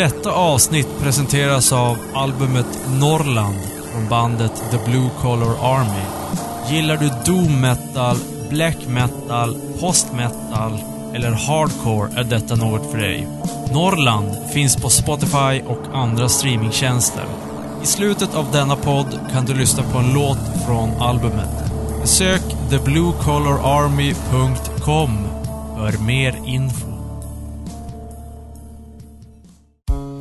Detta avsnitt presenteras av albumet Norrland från bandet The Blue Collar Army. Gillar du doom metal, black metal, post metal eller hardcore är detta något för dig. Norrland finns på Spotify och andra streamingtjänster. I slutet av denna podd kan du lyssna på en låt från albumet. Besök thebluecollararmy.com för mer info.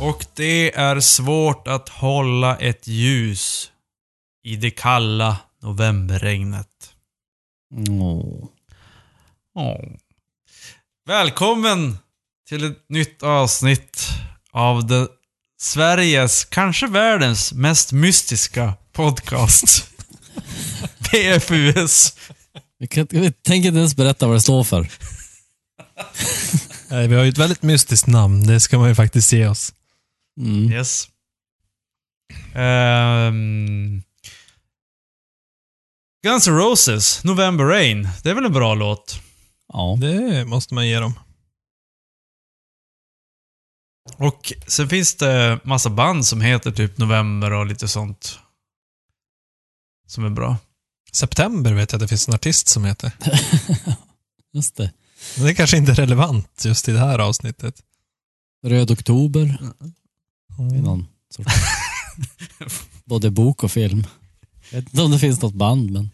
Och det är svårt att hålla ett ljus i det kalla novemberregnet. Åh. Åh. Välkommen till ett nytt avsnitt av det Sveriges, kanske världens, mest mystiska podcast. PFUS. Vi, kan, vi tänker inte ens berätta vad det står för. Nej, vi har ju ett väldigt mystiskt namn, det ska man ju faktiskt ge oss. Mm. Yes. Ehm. Guns N' Roses, November Rain. Det är väl en bra låt? Ja. Det måste man ge dem. Och sen finns det massa band som heter typ November och lite sånt. Som är bra. September vet jag att det finns en artist som heter. Just det. Det är kanske inte är relevant just i det här avsnittet. Röd oktober. Det är Mm. någon sorts... Både bok och film. Jag vet inte om det finns något band, men...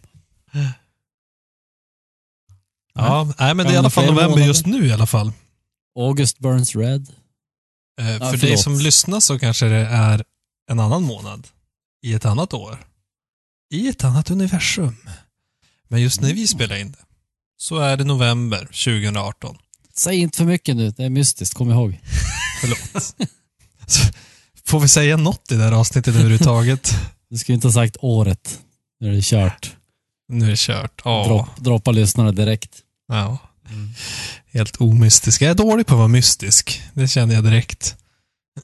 Ja, nej men det är i alla fall november månader? just nu i alla fall. August Burns Red. Eh, För dig förlåt. som lyssnar så kanske det är en annan månad. I ett annat år. I ett annat universum. Men just när vi spelar in det så är det november 2018. Säg inte för mycket nu, det är mystiskt, kom ihåg. Förlåt. Får vi säga något i det här avsnittet överhuvudtaget? Du skulle inte ha sagt året. Nu är det kört. Nu är det kört. Ja. Dropp, droppa lyssnarna direkt. ja. Helt omystisk. Jag är dålig på att vara mystisk. Det känner jag direkt.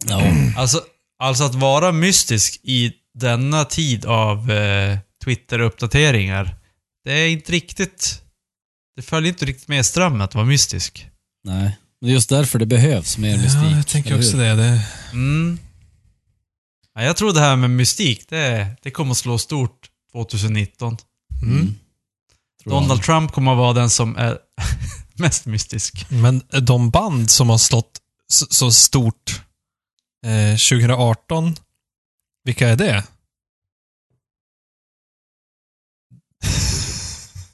Ja. Alltså, alltså att vara mystisk i denna tid av eh, Twitter-uppdateringar. Det är inte riktigt... Det följer inte riktigt med strömmen att vara mystisk. Nej. Men det är just därför det behövs mer mystik. Ja, jag tänker eller också hur? det. det. Mm. Ja, jag tror det här med mystik, det, det kommer att slå stort 2019. Mm. Mm. Tror jag. Donald Trump kommer att vara den som är mest mystisk. Men de band som har slått så, så stort eh, 2018, vilka är det?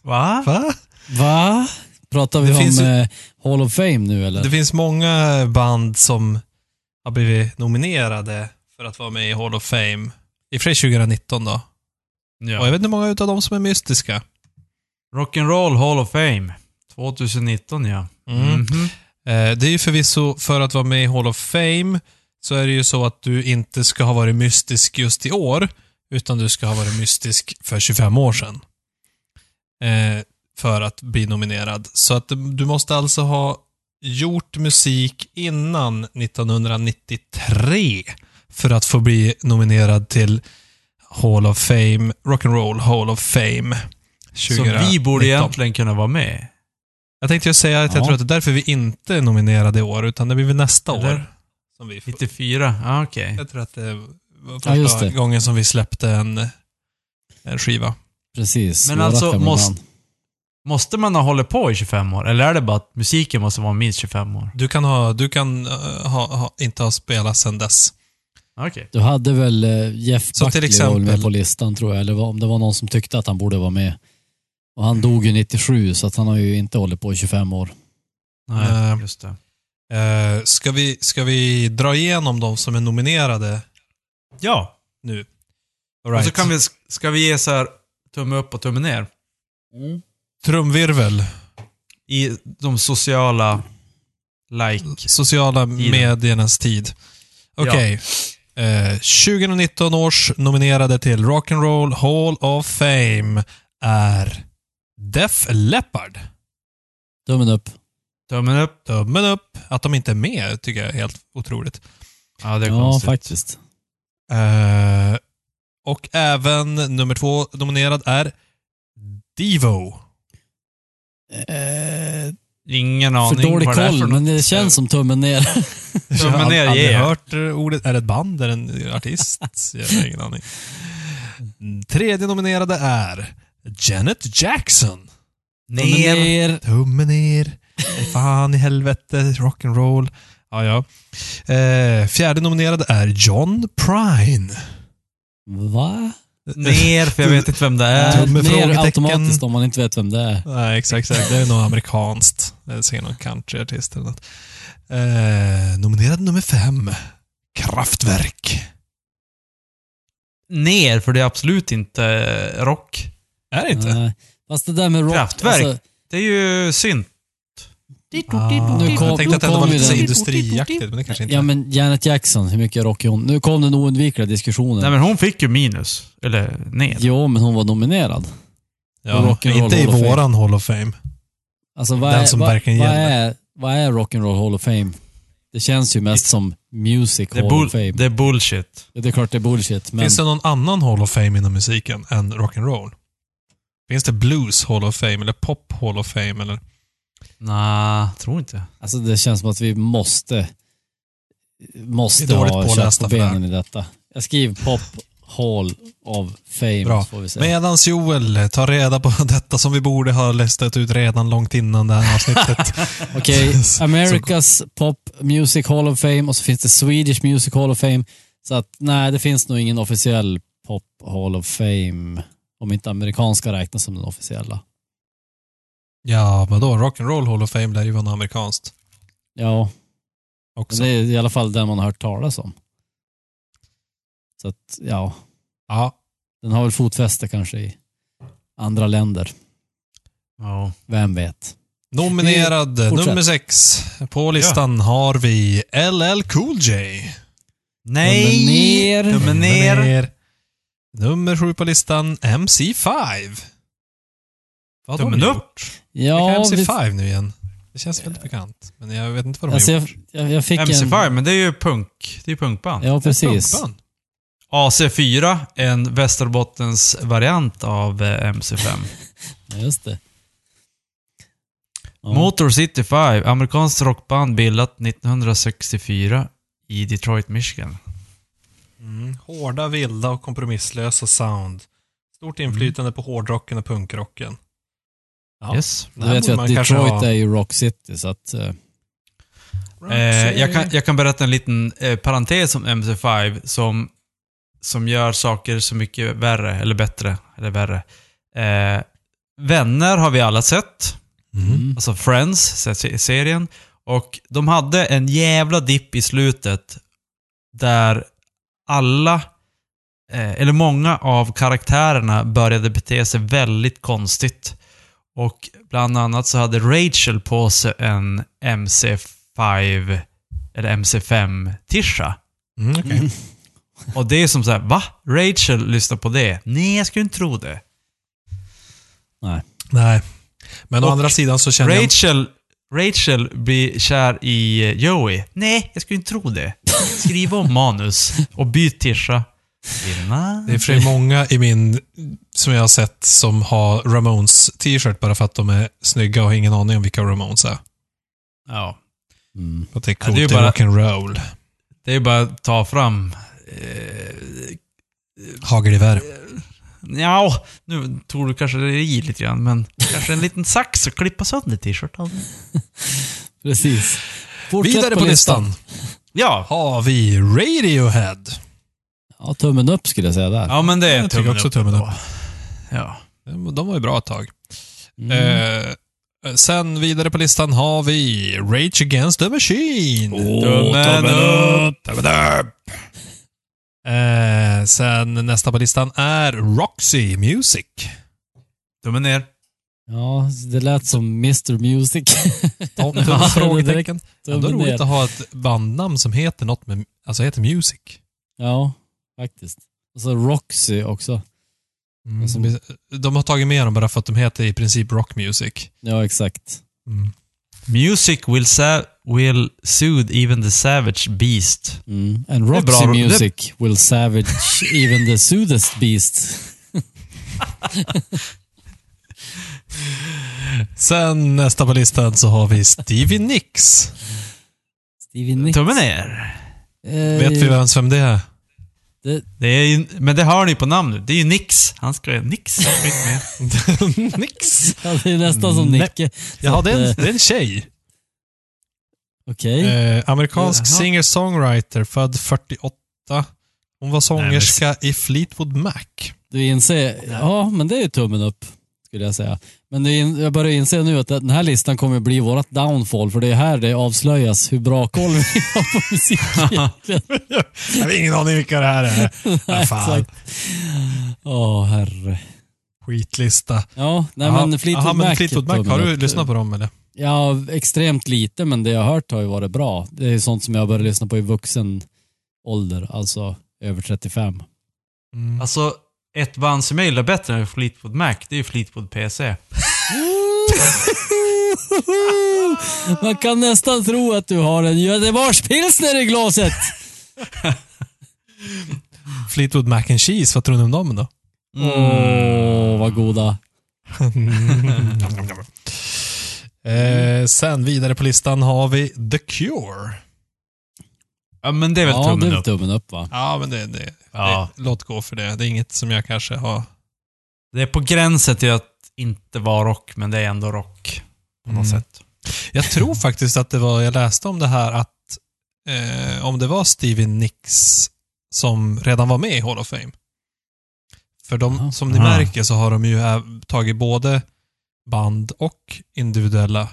Va? Va? Va? Pratar vi Det om finns ju- eh, Hall of Fame nu eller? Det finns många band som har blivit nominerade för att vara med i Hall of Fame. I och för sig 2019 då. Och jag Ja. vet inte hur många utav dem som är mystiska. Rock'n'Roll Hall of Fame. 2019 ja. Mm. Mhm. Eh, det är ju förvisso för att vara med i Hall of Fame så är det ju så att du inte ska ha varit mystisk just i år, utan du ska ha varit mystisk för 25 år sedan. Eh, för att bli nominerad. Så att du måste alltså ha gjort musik innan 1993 för att få bli nominerad till Hall of Fame, Rock'n'Roll Hall of Fame. Så vi borde 2019. egentligen kunna vara med. Jag tänkte ju säga att jag Ja. tror att det är därför vi inte är nominerade i år, utan det blir väl nästa Eller? år. Som vi får. 94? Ja, okej. Jag tror att det var Ja, första just det. gången som vi släppte en, en skiva. Precis. Men alltså, måste- band. Måste man ha hållit på i 25 år? Eller är det bara att musiken måste vara minst 25 år? Du kan, ha, du kan eh, ha, ha, inte ha spelat sedan dess. Okej. Du hade väl eh, Jeff Så Buckley väl med exempel- på listan tror jag, eller om det var någon som tyckte att han borde vara med. Och han dog ju 97, så att han har ju inte hållit på i 25 år. Nej, Eh, just det. Eh, ska, vi, ska vi dra igenom de som är nominerade Ja. nu? All Och right. så kan vi, ska vi ge så här tumme upp och tumme ner? Trumvirvel. I de sociala like. Sociala mediernas tid. Okej. Eh, 2019 års nominerade till Rock'n'Roll Hall of Fame är Def Leppard. Tummen upp. Tummen upp. Tummen upp. Att de inte är med tycker jag är helt otroligt. Ja, det är Ja, konstigt. faktiskt. Eh, och även nummer två nominerad är Devo. Eh, Ingen för aning dålig det är koll, för men det känns som tummen ner. Jag har Tummen ner, aldrig yeah. hört ordet. Är det ett band? Är det en artist? Jag har ingen aning. Tredje nominerade är Janet Jackson. Tummen Ner. ner. Tummen ner. Fan i helvete, rock'n'roll. Ja, ja. Eh, fjärde nominerade är John Prine. Va? Ner, för jag vet inte vem det är. Tumme ner automatiskt om man inte vet vem det är. Nej, exakt, exakt. Det är nog amerikanskt. Det är säkert någon countryartist eller något. Eh, nominerad nummer fem. Kraftwerk. Ner, för det är absolut inte eh, rock. Är det inte? Nej. Fast det där med rock... Kraftwerk. Alltså, Det är ju synt. Ah, Nu kom- jag tänkte att det var lite den- industriaktigt, men det kanske inte ja men Janet Jackson, hur mycket rock är hon? Nu kom den oundvikliga diskussionen. Nej men hon fick ju minus. Eller ner. Jo, men hon var nominerad. Ja, inte i våran Hall of Fame. Alltså vad Den är, som vad, verkligen vad gäller. är, vad är Rock'n'Roll Hall of Fame? Det känns ju mest som Music Det Hall bull, of Fame. det är bullshit. Ja, det är klart det är bullshit, men... Finns det någon annan Hall of Fame inom musiken än rock'n'roll? Finns det Blues Hall of Fame eller Pop Hall of Fame eller? Nej, tror inte. Alltså det känns som att vi måste måste Vi är dåligt ha kött pålästa på för det benen i detta. Jag skriver Pop Hall of Fame, Bra. får vi säga. Medans Joel tar reda på detta som vi borde ha listat ut redan långt innan det här avsnittet. Okej, America's Pop Music Hall of Fame och så finns det Swedish Music Hall of Fame. Så att nej, det finns nog ingen officiell Pop Hall of Fame. Om inte amerikanska räknas som den officiella. Ja, vadå? Rock'n'Roll Hall of Fame lär ju vara något amerikanskt Ja, men också. det är i alla fall den man har hört talas om. Så att, ja, Ja. den har väl fotfäste kanske i andra länder. Ja. Vem vet? Nominerad Fortsätt. nummer sex på listan har vi LL Cool J. Nej! Tummen ner. Tummen ner. Nummer sju på listan MC5. Vad har Tummen de upp. gjort? Ja, Vilka är vi, MC5 nu igen? Det känns väldigt bekant. Men jag vet inte vad de alltså har jag, gjort. jag, jag fick MC5, en... men det är ju punk. Det är ju punkband. Ja, precis. Punkband. AC4, en Västerbottens variant av eh, MC5. Ja, Just det. Ja. Motor City 5, amerikanskt rockband bildat 1964 i Detroit, Michigan. Mm. Hårda, vilda och kompromisslösa sound. Stort inflytande på hårdrocken och punkrocken. Ja. Yes. Du vet ju att Detroit har- är ju Rock City, så att... eh, Eh, jag, kan, jag kan berätta en liten eh, parentes om MC5 som, som gör saker så mycket värre, eller bättre, eller värre. Eh, Vänner har vi alla sett. Mm. Alltså Friends, se- serien. Och de hade en jävla dipp i slutet där alla, eh, eller många av karaktärerna började bete sig väldigt konstigt. Och bland annat så hade Rachel på sig en MC5, eller MC5-tisha. Mm, okej. Och det är som så här, va? Rachel lyssnar på det? Nej, jag skulle inte tro det. nej. Nej. Men å andra sidan så känner jag... Rachel, Rachel blir kär i eh, Joey. Nej, jag skulle inte tro det. Skriv om manus och byt tisha. Det är för många i min, som jag har sett, som har Ramones t-shirt bara för att de är snygga och har ingen aning om vilka Ramones är. Ja. Mm. Att det är Ja, coolt, det är det bara- är rock'n'roll. Det är bara att ta fram... Eh, Hagelgevär. ja, nu tog du kanske det i lite grann, men kanske en liten sax och klippa sönder t-shirten. Precis. Fortsätt Vidare på listan Ja. har vi Radiohead. Ja, tummen upp skulle jag säga där. Ja, men det är Jag tycker också tummen upp. Ja. De de var ju bra ett tag. Mm. Eh, sen vidare på listan har vi Rage Against the Machine. Tummen upp. Tummen upp! Eh, sen nästa på listan är Roxy Music. Tummen ner. Ja, det lät som Mr Music. Tom, Ja, frågetecken. Ändå roligt ner. att ha ett bandnamn som heter något med, alltså heter Music. Ja, faktiskt. Och så Roxy också. Mm. Som- De har tagit med dem bara för att de heter i princip rock music. Ja, exakt. Mm. Music will, will soothe even the savage beast. Mm. And Det Roxy bra. Det- Music will savage even the soothest beast. Sen nästa på listan så har vi Stevie Nicks. Stevie Nicks. Tummen ner. Eh, Vet vi vems vem det är? Det, Det är ju, men det hör ni på namnet. Det är ju Nix. Han ska ju Nix. Nicks. ja, det är nästan som Nej. Nicke. Ja, det är en, det är en tjej. Okej. Eh, amerikansk singer-songwriter, född 48. Hon var sångerska i Fleetwood Mac. Du inser, ja men det är ju tummen upp. Skulle jag säga. Men det är, jag börjar inse nu att den här listan kommer bli vårt downfall. För det är här det avslöjas hur bra koll vi har på musik egentligen. Jag har ingen aning vilka det här är. Ja, fan. Åh herre. Skitlista. Ja, nej Jaha. men Fleetwood men Mac. Fleetwood Mac, tummen har du lyssnat på dem eller? Ja, extremt lite, men det jag har hört har ju varit bra. Det är sånt som jag började lyssna på i vuxen ålder, alltså över 35. Mm. Alltså, ett band som jag gillar bättre än Fleetwood Mac, det är ju Fleetwood PC. Man kan nästan tro att du har en Göteborgspilsner i glaset. Fleetwood Mac and Cheese, vad tror ni om dem då? Åh, vad goda. eh, sen vidare på listan har vi The Cure. Ja, men det är väl Ja, det tummen är upp. tummen upp va? Ja, men det, det, Ja. det låt gå för det. Det är inget som jag kanske har... Det är på gränsen till att inte vara rock, men det är ändå rock. På något Mm. sätt. Jag tror faktiskt att det var, jag läste om det här att eh, om det var Stevie Nicks som redan var med i Hall of Fame. För de, Jaha. som ni Aha. märker så har de ju tagit både band och individuella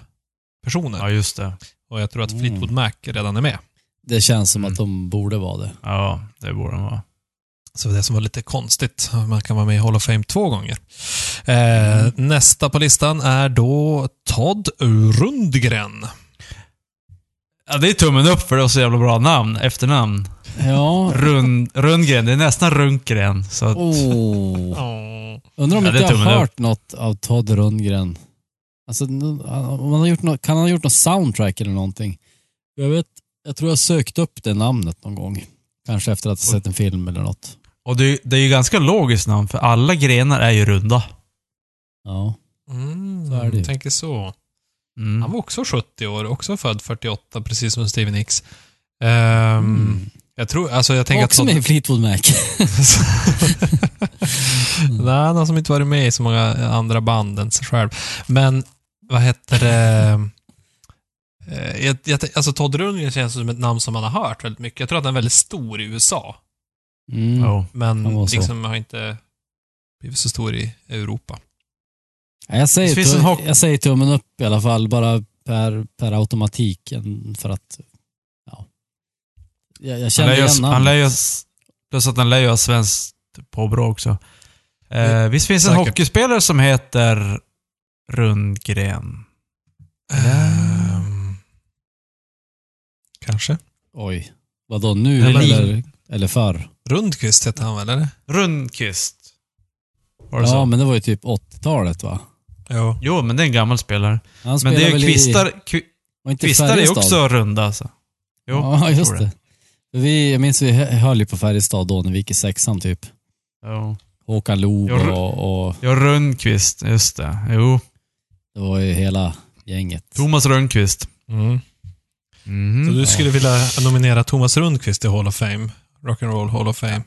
personer. Ja, just det. Och jag tror att Mm. Fleetwood Mac redan är med. Det känns som Mm. att de borde vara det. Ja, det borde den vara. Så det som var lite konstigt. Man kan vara med i Hall of Fame två gånger. Eh, Nästa på listan är då Todd Rundgren. Ja, det är tummen upp för det är så jävla bra namn, efternamn. Ja. Rund, Rundgren, det är nästan Runkgren. Så att, Oh. Oh. Undrar om Ja, inte jag har hört något av Todd Rundgren. Alltså, om han har gjort något, kan han ha gjort något soundtrack eller någonting? Jag vet, jag tror jag sökt upp det namnet någon gång. Kanske efter att ha sett en film eller något. Och det, det är ju ganska logiskt namn, för alla grenar är ju runda. Ja. Mm, Så är det ju. Tänker så. Mm. Han var också 70 år, också född 48, precis som Stevie Nicks. Ehm, Mm. Jag tror, alltså jag tänker Också att... med i Fleetwood Mac. Nej, han har som inte varit med i så många andra band än sig själv. Men, vad heter det? Eh, Jag, jag, alltså Todd Rundgren känns som ett namn som man har hört väldigt mycket. Jag tror att han är väldigt stor i USA. Mm. Ja. Men liksom har inte blivit så stor i Europa. Ja, Jag säger, hock- jag säger tummen upp i alla fall, bara per, per automatik. än För att, ja. Jag, jag känner igen han lär ju, plus att han lär ju ha svenskt påbrå också. Eh, visst finns det en hockeyspelare som heter Rundgren? Ehm, kanske. Oj. Vadå, nu Eller- eller, eller förr? Rundqvist heter han väl, eller? Rundqvist. Var det Ja, så? men det var ju typ 80-talet va? Jo. Jo, men det är en gammal spelare. Han Men det är ju kvistar, kvi- var inte kvistar är Färjestad? också runda alltså. Jo, ja, jag just tror det. Vi, jag minns vi höll ju på Färjestad då när vi gick i sexan typ. Jo. Håkan Loob Jag- och, och Ja, Rundqvist. Just det. Jo. det var ju hela gänget. Thomas Rundqvist. Mm. Mhm. Så du skulle vilja nominera Thomas Rundqvist till Hall of Fame? Rock'n'Roll Hall of Fame.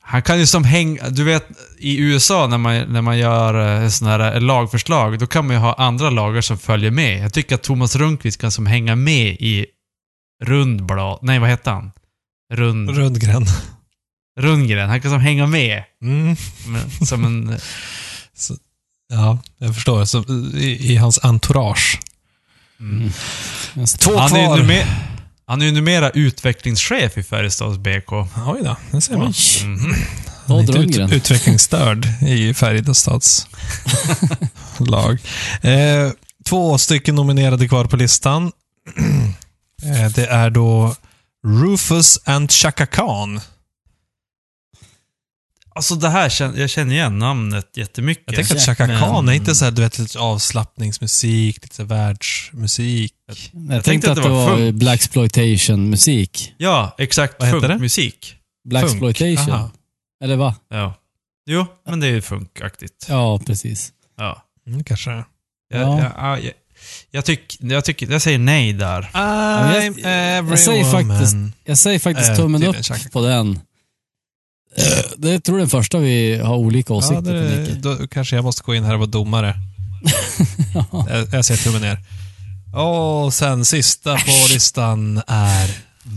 Han kan ju som hänga... Du vet, i USA när man, när man gör eh, sådana här lagförslag, då kan man ju ha andra lagar som följer med. Jag tycker att Thomas Rundqvist kan som hänga med i Rundblad... Nej, vad heter han? Rund... Rundgren. Rundgren. Han kan som hänga med. Mm. Som en... Ja, jag förstår. Så, i, I hans entourage. Mm. Två Han är, kvar. numer, han är ju numera utvecklingschef i Färjestads BK. Oj då, det ser man. Mhm. Han är inte ut, utvecklingsstörd i Färjestads lag. Eh, två stycken nominerade kvar på listan. eh, det är då Rufus and Chaka Khan. Alltså det här, jag känner igen namnet jättemycket. Jag tänker att Chaka Khan är inte så här, du vet, lite avslappningsmusik, lite så här världsmusik. Jag tänkte att det var funk. Blaxploitation-musik. Ja, exakt. Vad heter det? Funkmusik. Blaxploitation. Eller va? Ja. Jo, men det är ju funkaktigt. Ja, precis. Ja. Mm, kanske. Jag, Ja. jag, jag, jag, jag, tyck, jag, tycker, jag säger nej där. I'm jag- every jag säger faktiskt- Jag säger faktiskt tummen upp på den. Eh, Det är tror jag den första vi har olika Ja, åsikter det, på, då kanske jag måste gå in här och vara domare. jag, jag säger tummen ner. Och sen sista på listan är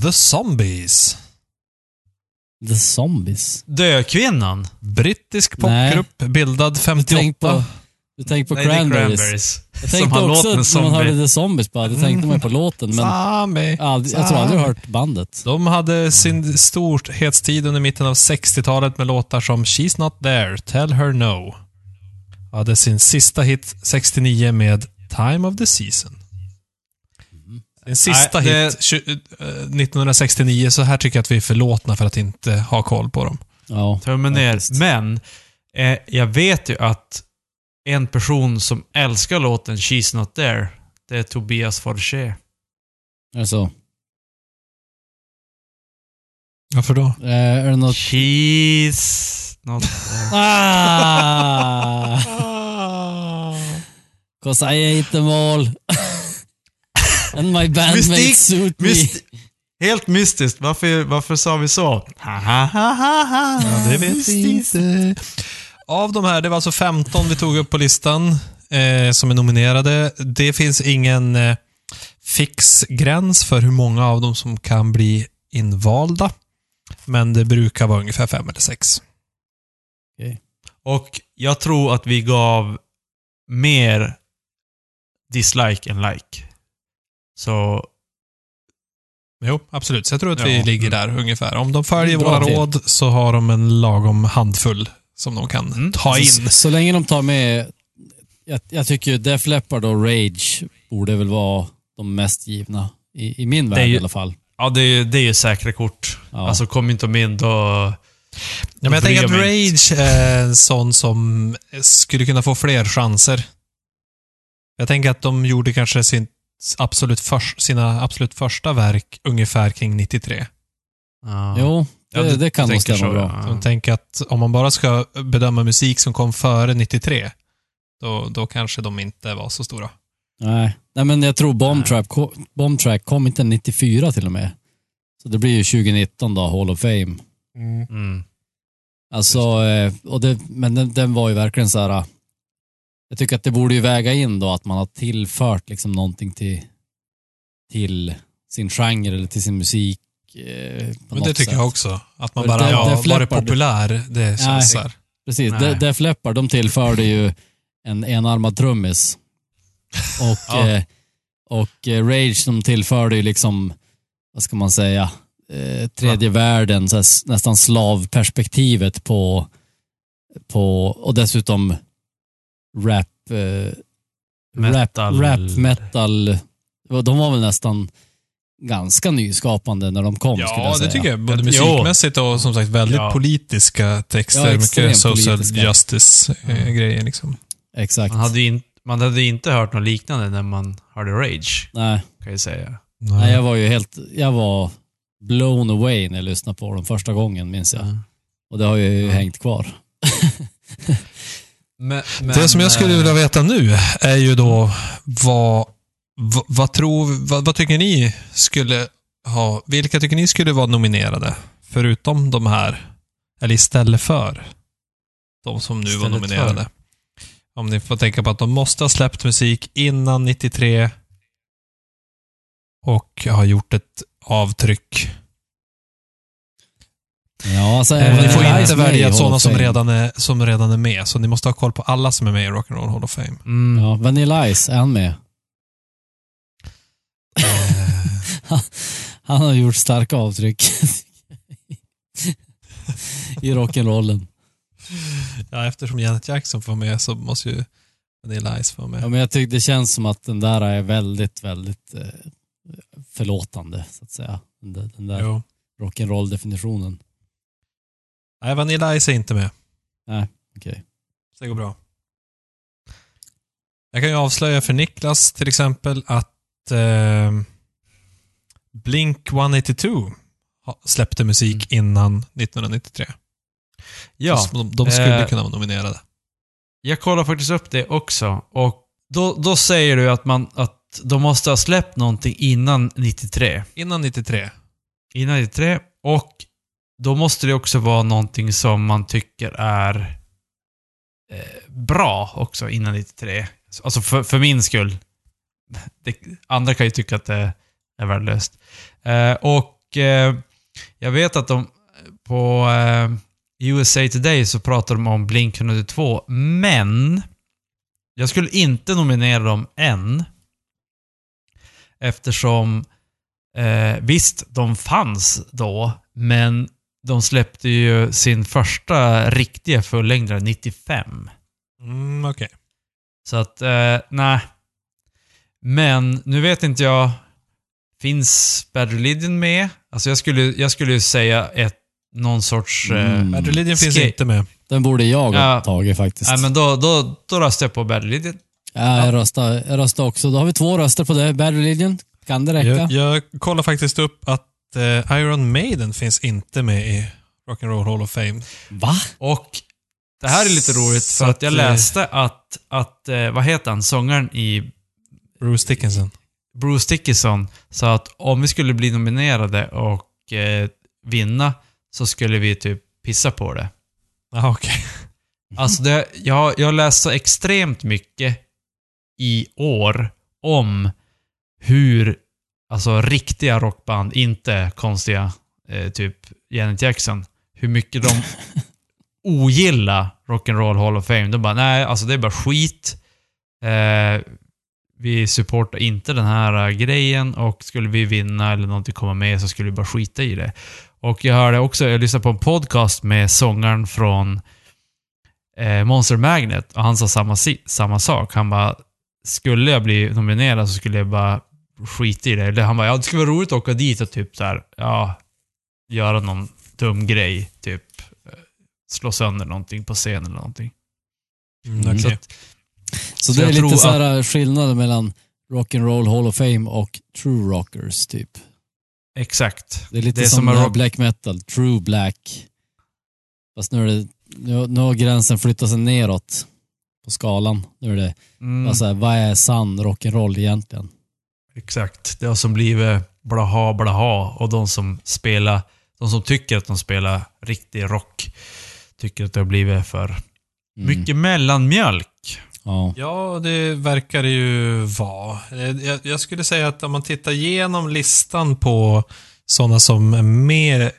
The Zombies. The Zombies. Dökvinnan? Brittisk Nej. popgrupp, bildad 58. Tänk på, du tänkte på Nej, det Cranberries. Cranberries. Jag Som tänkte också när man hörde The Zombies bara, då tänkte man ju på låten. Men Zombie. aldrig, jag tror aldrig jag hört bandet. De hade sin storhetstid under mitten av 60-talet med låtar som She's Not There, Tell Her No. Och hade sin sista hit 69 med Time of the Season. Sin sista Nej, det- hit tju- eh, 1969, så här tycker jag att vi är förlåtna för att inte ha koll på dem. Ja, Tummen ner. Men, eh, jag vet ju att en person som älskar låten She's Not There, det är Tobias Forché. Alltså, Varför då? eh, är det något... She's Not There. Ah! Cause I hate them all. And my bandmates Mystik- suit me. Myst helt mystiskt. Varför, varför sa vi så? Ha, ha, ha, ha, ha. Ja, det vet vi inte. Av de här, det var alltså 15 vi tog upp på listan eh, som är nominerade. Det finns ingen eh, fix gräns för hur många av dem som kan bli invalda. Men det brukar vara ungefär fem eller sex. Och jag tror att vi gav mer dislike än like. Så, Jo, absolut. Så jag tror att Ja. vi ligger där ungefär. Om de följer Bra våra råd så har de en lagom handfull som de kan Mm. ta in. Så, så länge de tar med... Jag, jag tycker ju Def Leppard och Rage borde väl vara de mest givna. I, i min är värld ju- i alla fall. ja det är, det är ju säkra kort. Ja. Alltså kom inte de in då... Ja, men jag tänker att. Rage är en sån som skulle kunna få fler chanser. Jag tänker att de gjorde kanske sin absolut förs- sina absolut första verk ungefär kring 93. Ja. Jo, Ja, du- det kan nog tänker stämma så, bra. ja. Jag tänker att om man bara ska bedöma musik som kom före 93, då, då kanske de inte var så stora. Nej. Nej, men jag tror Bomb, Bomb Track kom inte 94 till och med. Så det blir ju 2019 då, Hall of Fame. Mm. Alltså, eh, och det, men den, den var ju verkligen så här. eh, Jag tycker att det borde ju väga in då att man har tillfört liksom någonting till, till sin genre eller till sin musik. Eh, på Men det tycker sätt. jag också. Att man För bara Def- ja, Def varit populär, det känns så här. Precis, Nej. De, Def Leppard de tillförde ju en enarmad trummis. Och, Ja. eh, och eh, Rage de tillförde ju liksom, vad ska man säga, eh, tredje världen, så här, nästan slavperspektivet på, på och dessutom rap, eh, Metal. rap, rap, metal. De var väl nästan ganska nyskapande när de kom, skulle Ja, jag säga. det tycker jag. Både musikmässigt och som sagt väldigt Ja. politiska texter. Ja, mycket social justice-grejer liksom. Exakt. Man hade, ju in, man hade inte hört något liknande när man hörde Rage, Nej. kan jag säga. Nej, jag var ju helt, jag var blown away när jag lyssnade på dem första gången, minns jag. Och det har ju hängt kvar. Men, det som jag skulle eh, vilja veta nu är ju då vad, vad, tror, vad, vad tycker ni skulle ha, vilka tycker ni skulle vara nominerade? Förutom de här, eller istället för de som nu var Istället nominerade. Om ni får tänka på att de måste ha släppt musik innan 93 och har gjort ett avtryck. Ja, alltså, Eh, ni får inte välja sådana som redan, är, som redan är med, så ni måste ha koll på alla som är med i Rock'n'Roll Hall of Fame. Mm. Ja, Vanilla Ice, är han med? Han har gjort starka avtryck. i rock'n'rollen. Ja, eftersom Janet Jackson får med så måste ju Vanilla Ice få med. Ja, men jag tycker det känns som att den där är väldigt, väldigt eh, förlåtande, så att säga. Den där, den där rock'n'roll-definitionen. Nej, Vanilla Ice är inte med. Okej. Så det går bra. Jag kan ju avslöja för Niklas till exempel att eh, Blink 182 ha- släppte musik innan 1993. Ja, Så de, de skulle eh, kunna vara nominerade. jag kollar faktiskt upp det också. Och då, då säger du att, man, att de måste ha släppt någonting innan 93. Innan 93. Innan 93. Och då måste det också vara någonting som man tycker är eh, bra också innan 93. Alltså för, för min skull. Det, andra kan ju tycka att det är värdelöst. Eh, och eh, jag vet att de på eh, USA Today så pratar de om Blink 182, men jag skulle inte nominera dem än. Eftersom, eh, visst, de fanns då, men de släppte ju sin första riktiga fullängdare 95. Mm, Okej. Så att, eh, nej. Men nu vet inte jag, finns Bad Religion med? Alltså jag skulle, jag skulle ju säga ett, någon sorts... Eh, Mm. Bad Religion finns inte med. Den borde jag ha Ja. tagit faktiskt. Nej, men då, då, då röstar jag på Bad Religion. ja, jag, röstar, jag röstar också. Då har vi två röster på det. Bad Religion. Kan det räcka? Jag, jag kollar faktiskt upp att eh, Iron Maiden finns inte med i Rock'n'Roll Hall of Fame. Va? Och det här är lite roligt för att jag att, eh, läste att, att eh, vad heter han, sångaren i Bruce Dickinson. Bruce Dickinson sa att om vi skulle bli nominerade och eh, vinna så skulle vi typ pissa på det. Jaha, okej. Alltså det, jag, jag har läst så extremt mycket i år om hur, alltså riktiga rockband, inte konstiga, eh, typ Janet Jackson, hur mycket de ogillar Rock'n'Roll Hall of Fame. De bara, nej, alltså det är bara skit. Eh, vi supportar inte den här eh, grejen och skulle vi vinna eller någonting komma med så skulle vi bara skita i det. Och jag hörde också, jag lyssnade på en podcast med sångaren från eh, Monster Magnet och han sa samma, samma sak. Han bara, skulle jag bli nominerad så skulle jag bara skita i det. Eller han bara, ja det skulle vara roligt att åka dit och typ så här, ja, göra någon dum grej. Typ eh, slå sönder någonting på scen eller någonting. Mm, okej. Så att, Så, Så det är lite så här äh, skillnaden mellan Rock'n'Roll Hall of Fame och True Rockers, typ. exakt. Det är lite Det är som, som rock- black metal, true black. Fast nu, är det, nu, nu har gränsen flyttat sig neråt på skalan. Nu är det, Mm, vad, så här, vad är sann rock'n'roll egentligen? exakt. Det har som blivit blaha blaha och de som spelar, de som tycker att de spelar riktig rock, tycker att det har blivit för Mm. mycket mellanmjölk. Ja. Ja, det verkar det ju vara. Eh, Jag, jag skulle säga att om man tittar igenom listan på sådana som är med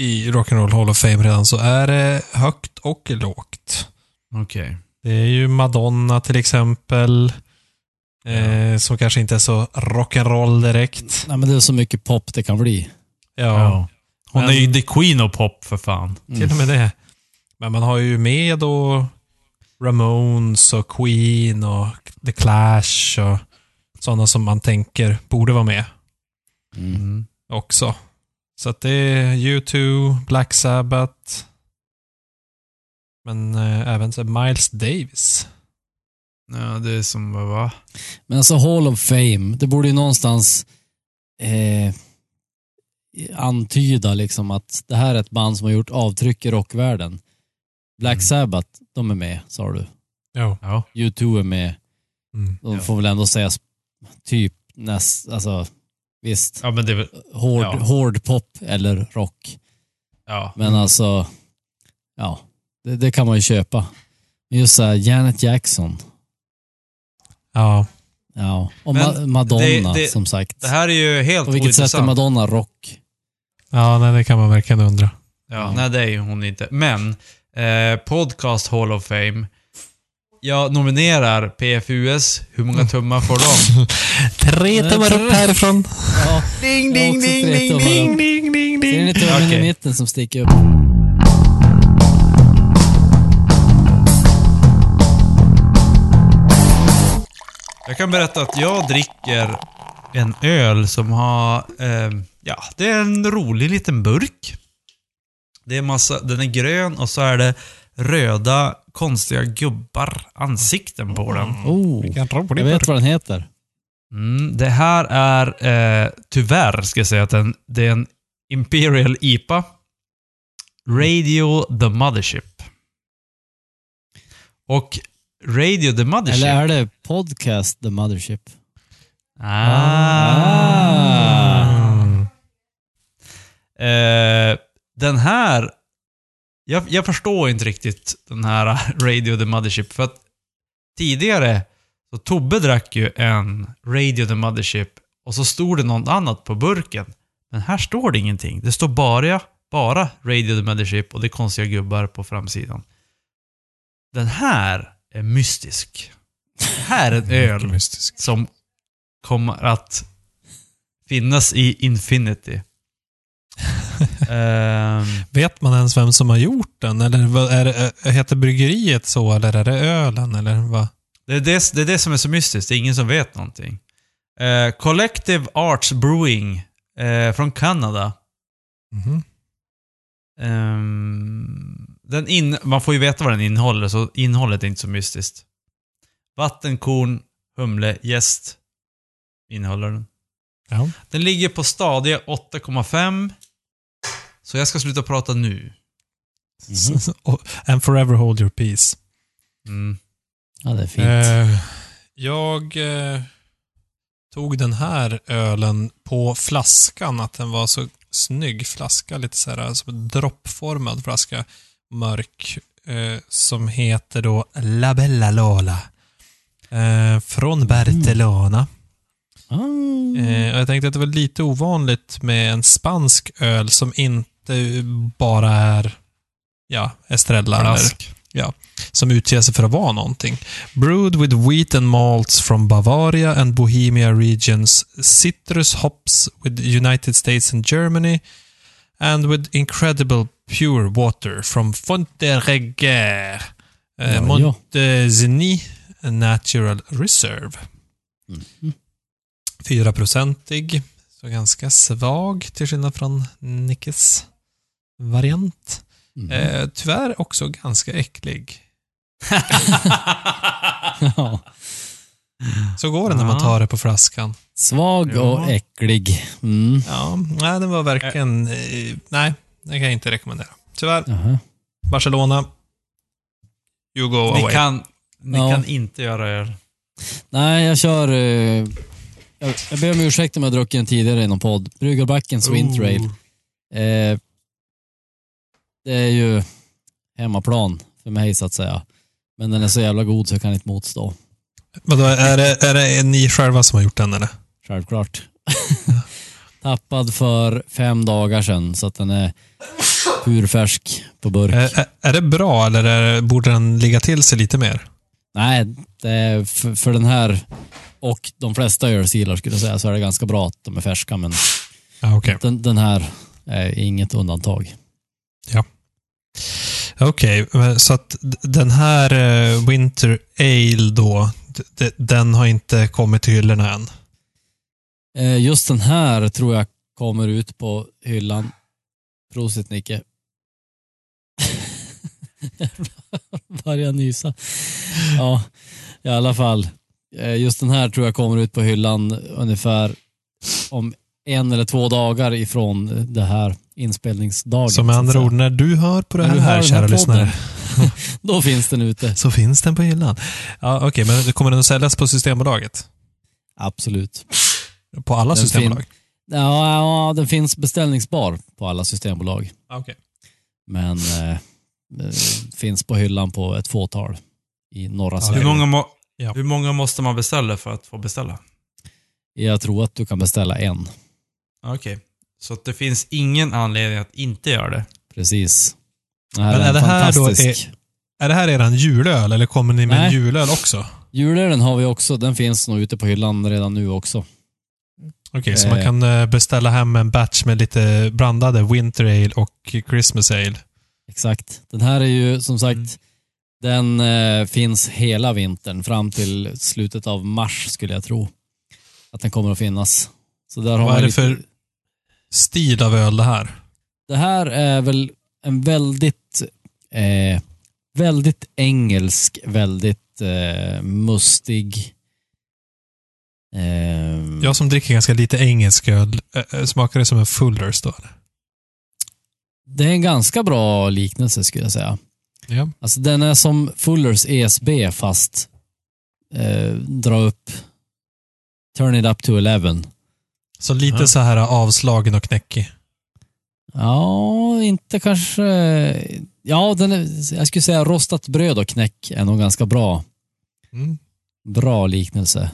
i Rock'n'Roll Hall of Fame redan så är det högt och lågt. Okej. Det är ju Madonna till exempel. Eh, som kanske inte är så rock'n'roll direkt. Nej, men det är så mycket pop det kan bli. Ja, Ja. Hon Men- är ju the queen of pop för fan. till och med det. Men man har ju med då Ramones och Queen och The Clash och sådana som man tänker borde vara med Mm. också. Så att det är U2, Black Sabbath. Men eh, även så Miles Davis. Ja, det är som, vad va? Men alltså Hall of Fame, det borde ju någonstans eh, antyda liksom att det här är ett band som har gjort avtryck i rockvärlden. Black Mm. Sabbath, de är med, sa du. Ja. Ja. U2 är med. Mm. De Ja. får väl ändå sägas typ näst, alltså visst, Ja, men det är väl, hård, Ja. hård pop eller rock. ja. Men alltså, ja, det, det kan man ju köpa. Men just såhär, Janet Jackson, Ja. ja. Och Ma- Madonna, det- det- som sagt. Det här är ju helt På vilket sätt är ointressant. Madonna rock? Ja, nej, det kan man verkligen undra. Ja, Ja. nej det är ju hon inte. Men, eh, Podcast Hall of Fame. Jag nominerar PFUS. Hur många tummar får de? Tre tummar upp härifrån. Ja, ding, också tre tummar upp. Ding, ding, ding, Ser ni ding. tummen i Okej. mitten som sticker upp? Jag kan berätta att jag dricker en öl som har... Eh, ja, det är en rolig liten burk. Det är massa, den är grön och så är det röda konstiga gubbar, ansikten på den. Oh, Vilken rolig jag vet vad den heter. Mm, det här är, eh, tyvärr ska jag säga att den, det är en Imperial IPA. Radio the Mothership. Och Radio the Mothership... Eller är det Podcast The Mothership? Ah. Mm. Eh, den här... Jag, jag förstår inte riktigt den här Radio the Mothership. För att tidigare, så Tobbe drack ju en Radio the Mothership och så stod det något annat på burken. Men här står det ingenting. Det står bara, bara Radio the Mothership och det är konstiga gubbar på framsidan. Den här är mystisk. Det här är en öl som kommer att finnas i Infinity. Ehm, Vet man ens vem som har gjort den? Eller är det, heter bryggeriet så, eller är det ölen? Eller vad? det, är det, det är det som är så mystiskt, det är ingen som vet någonting. Eh, Collective Arts Brewing eh, från Kanada. Mhm. Ehm, den in, man får ju veta vad den innehåller, så innehållet är inte så mystiskt. Vatten, korn, humle, jäst innehåller den. Ja. Den ligger på stadiga 8,5. Så jag ska sluta prata nu. Och- And forever hold your peace. Mm. Ja, det är fint. Eh, jag eh, tog den här ölen på flaskan, att den var så snygg flaska, lite så här som en droppformad flaska, mörk, eh, som heter då La Bella Lola. Eh, från. Ah. Eh, och jag tänkte att det var lite ovanligt med en spansk öl som inte bara är ja, Estrella eller Flask. som utger sig för att vara någonting. Brewed with wheat and malts from Bavaria and Bohemia regions, citrus hops with United States and Germany, and with incredible pure water from Fonterreguer, Ja, eh, ja. Montezini Natural Reserve. Mhm. 4-procentig, så ganska svag till skillnad från Nickes variant. Mhm. Eh, tyvärr också ganska äcklig. ja. Så går det när man tar det på flaskan. Svag Ja. och äcklig. Mm. Ja, nej, den var verkligen... Eh, nej, det kan jag inte rekommendera. Tyvärr. Jaha. Barcelona. You go Ni, away. kan, ni Ja. kan inte göra er. Nej, jag kör... Eh, jag, jag ber om ursäkt om jag druckit den tidigare i någon podd. Bryggarbackens Winter Ale. Eh, det är ju hemmaplan för mig så att säga. Men den är så jävla god så jag kan inte motstå. Vadå, är det, är det ni själva som har gjort den eller? Självklart. Tappad för fem dagar sedan så att den är purfärsk på burk. Är, är, det bra eller är, borde den ligga till sig lite mer? Nej, för, för den här och de flesta ölsilar skulle jag säga så är det ganska bra att de är färska men Ja, okej. den, den här är inget undantag. Ja. Okej, okay, så att den här eh, Winter Ale då, den har inte kommit till hyllorna än? Eh, just den här tror jag kommer ut på hyllan. Prosit Nicke. Börjar nysa. Ja, i alla fall. Eh, just den här tror jag kommer ut på hyllan ungefär om en eller två dagar ifrån det här inspelningsdagen. Så med andra ord, när du hör på det När här, du hör den kära här lyssnare, Då finns den ute. så finns den på hyllan. Ja, Okej, men kommer den att säljas på Systembolaget? Absolut. På alla Den systembolag? Ja, ja, den finns beställningsbar på alla systembolag. Ja, Okej. Men eh, eh, finns på hyllan på ett fåtal i norra Ja, Sverige. Hur många, må, Ja. hur många måste man beställa för att få beställa? Jag tror att du kan beställa en. Okej. Så att det finns ingen anledning att inte göra det. Precis. Det här Men är, är en det här då fantastisk. Är det här eran julöl eller kommer ni med en Nej. julöl också? Julölen har vi också. Den finns nog ute på hyllan redan nu också. Okej, så Eh. man kan eh, beställa hem en batch med lite blandade Winter Ale och Christmas Ale. Exakt. Den här är ju som sagt, Mm. den eh, finns hela vintern fram till slutet av mars skulle jag tro. Att den kommer att finnas. Så där har Vad är det lite- för stil av öl det här? Det här är väl en väldigt, eh, väldigt engelsk, väldigt eh, mustig. Eh, Jag som dricker ganska lite engelsk öl, äh, smakar det som en Fullers då? Det är en ganska bra liknelse skulle jag säga. Ja. Alltså den är som Fullers ESB fast eh, dra upp, turn it up to 11. Så lite Ja. så här avslagen och knäckig. Ja, inte kanske... Ja, den är, jag skulle säga rostat bröd och knäck är nog ganska bra. Mm. Bra liknelse.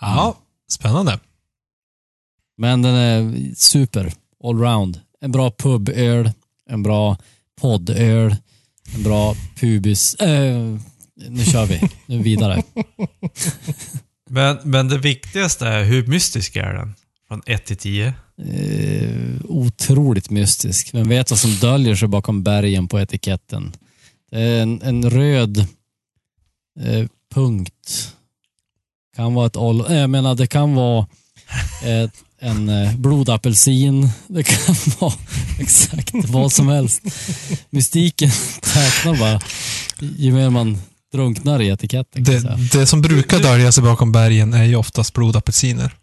Ja, spännande. Men den är super, allround. En bra puböl, en bra poddöl, en bra pubis... Eh, nu kör vi, nu vidare. Men, men det viktigaste är, hur mystisk är den? Från 1 till 10? Eh, otroligt mystisk. Vem vet vad som döljer sig bakom bergen på etiketten? Det är en, en röd eh, punkt. Kan vara ett oll... Eh, jag menar, det kan vara ett, en eh, blodapelsin. Det kan vara exakt vad som helst. Mystiken täknar bara ju mer man drunknar i etiketten. Det, det som brukar dölja sig bakom bergen är ju oftast blodapelsiner.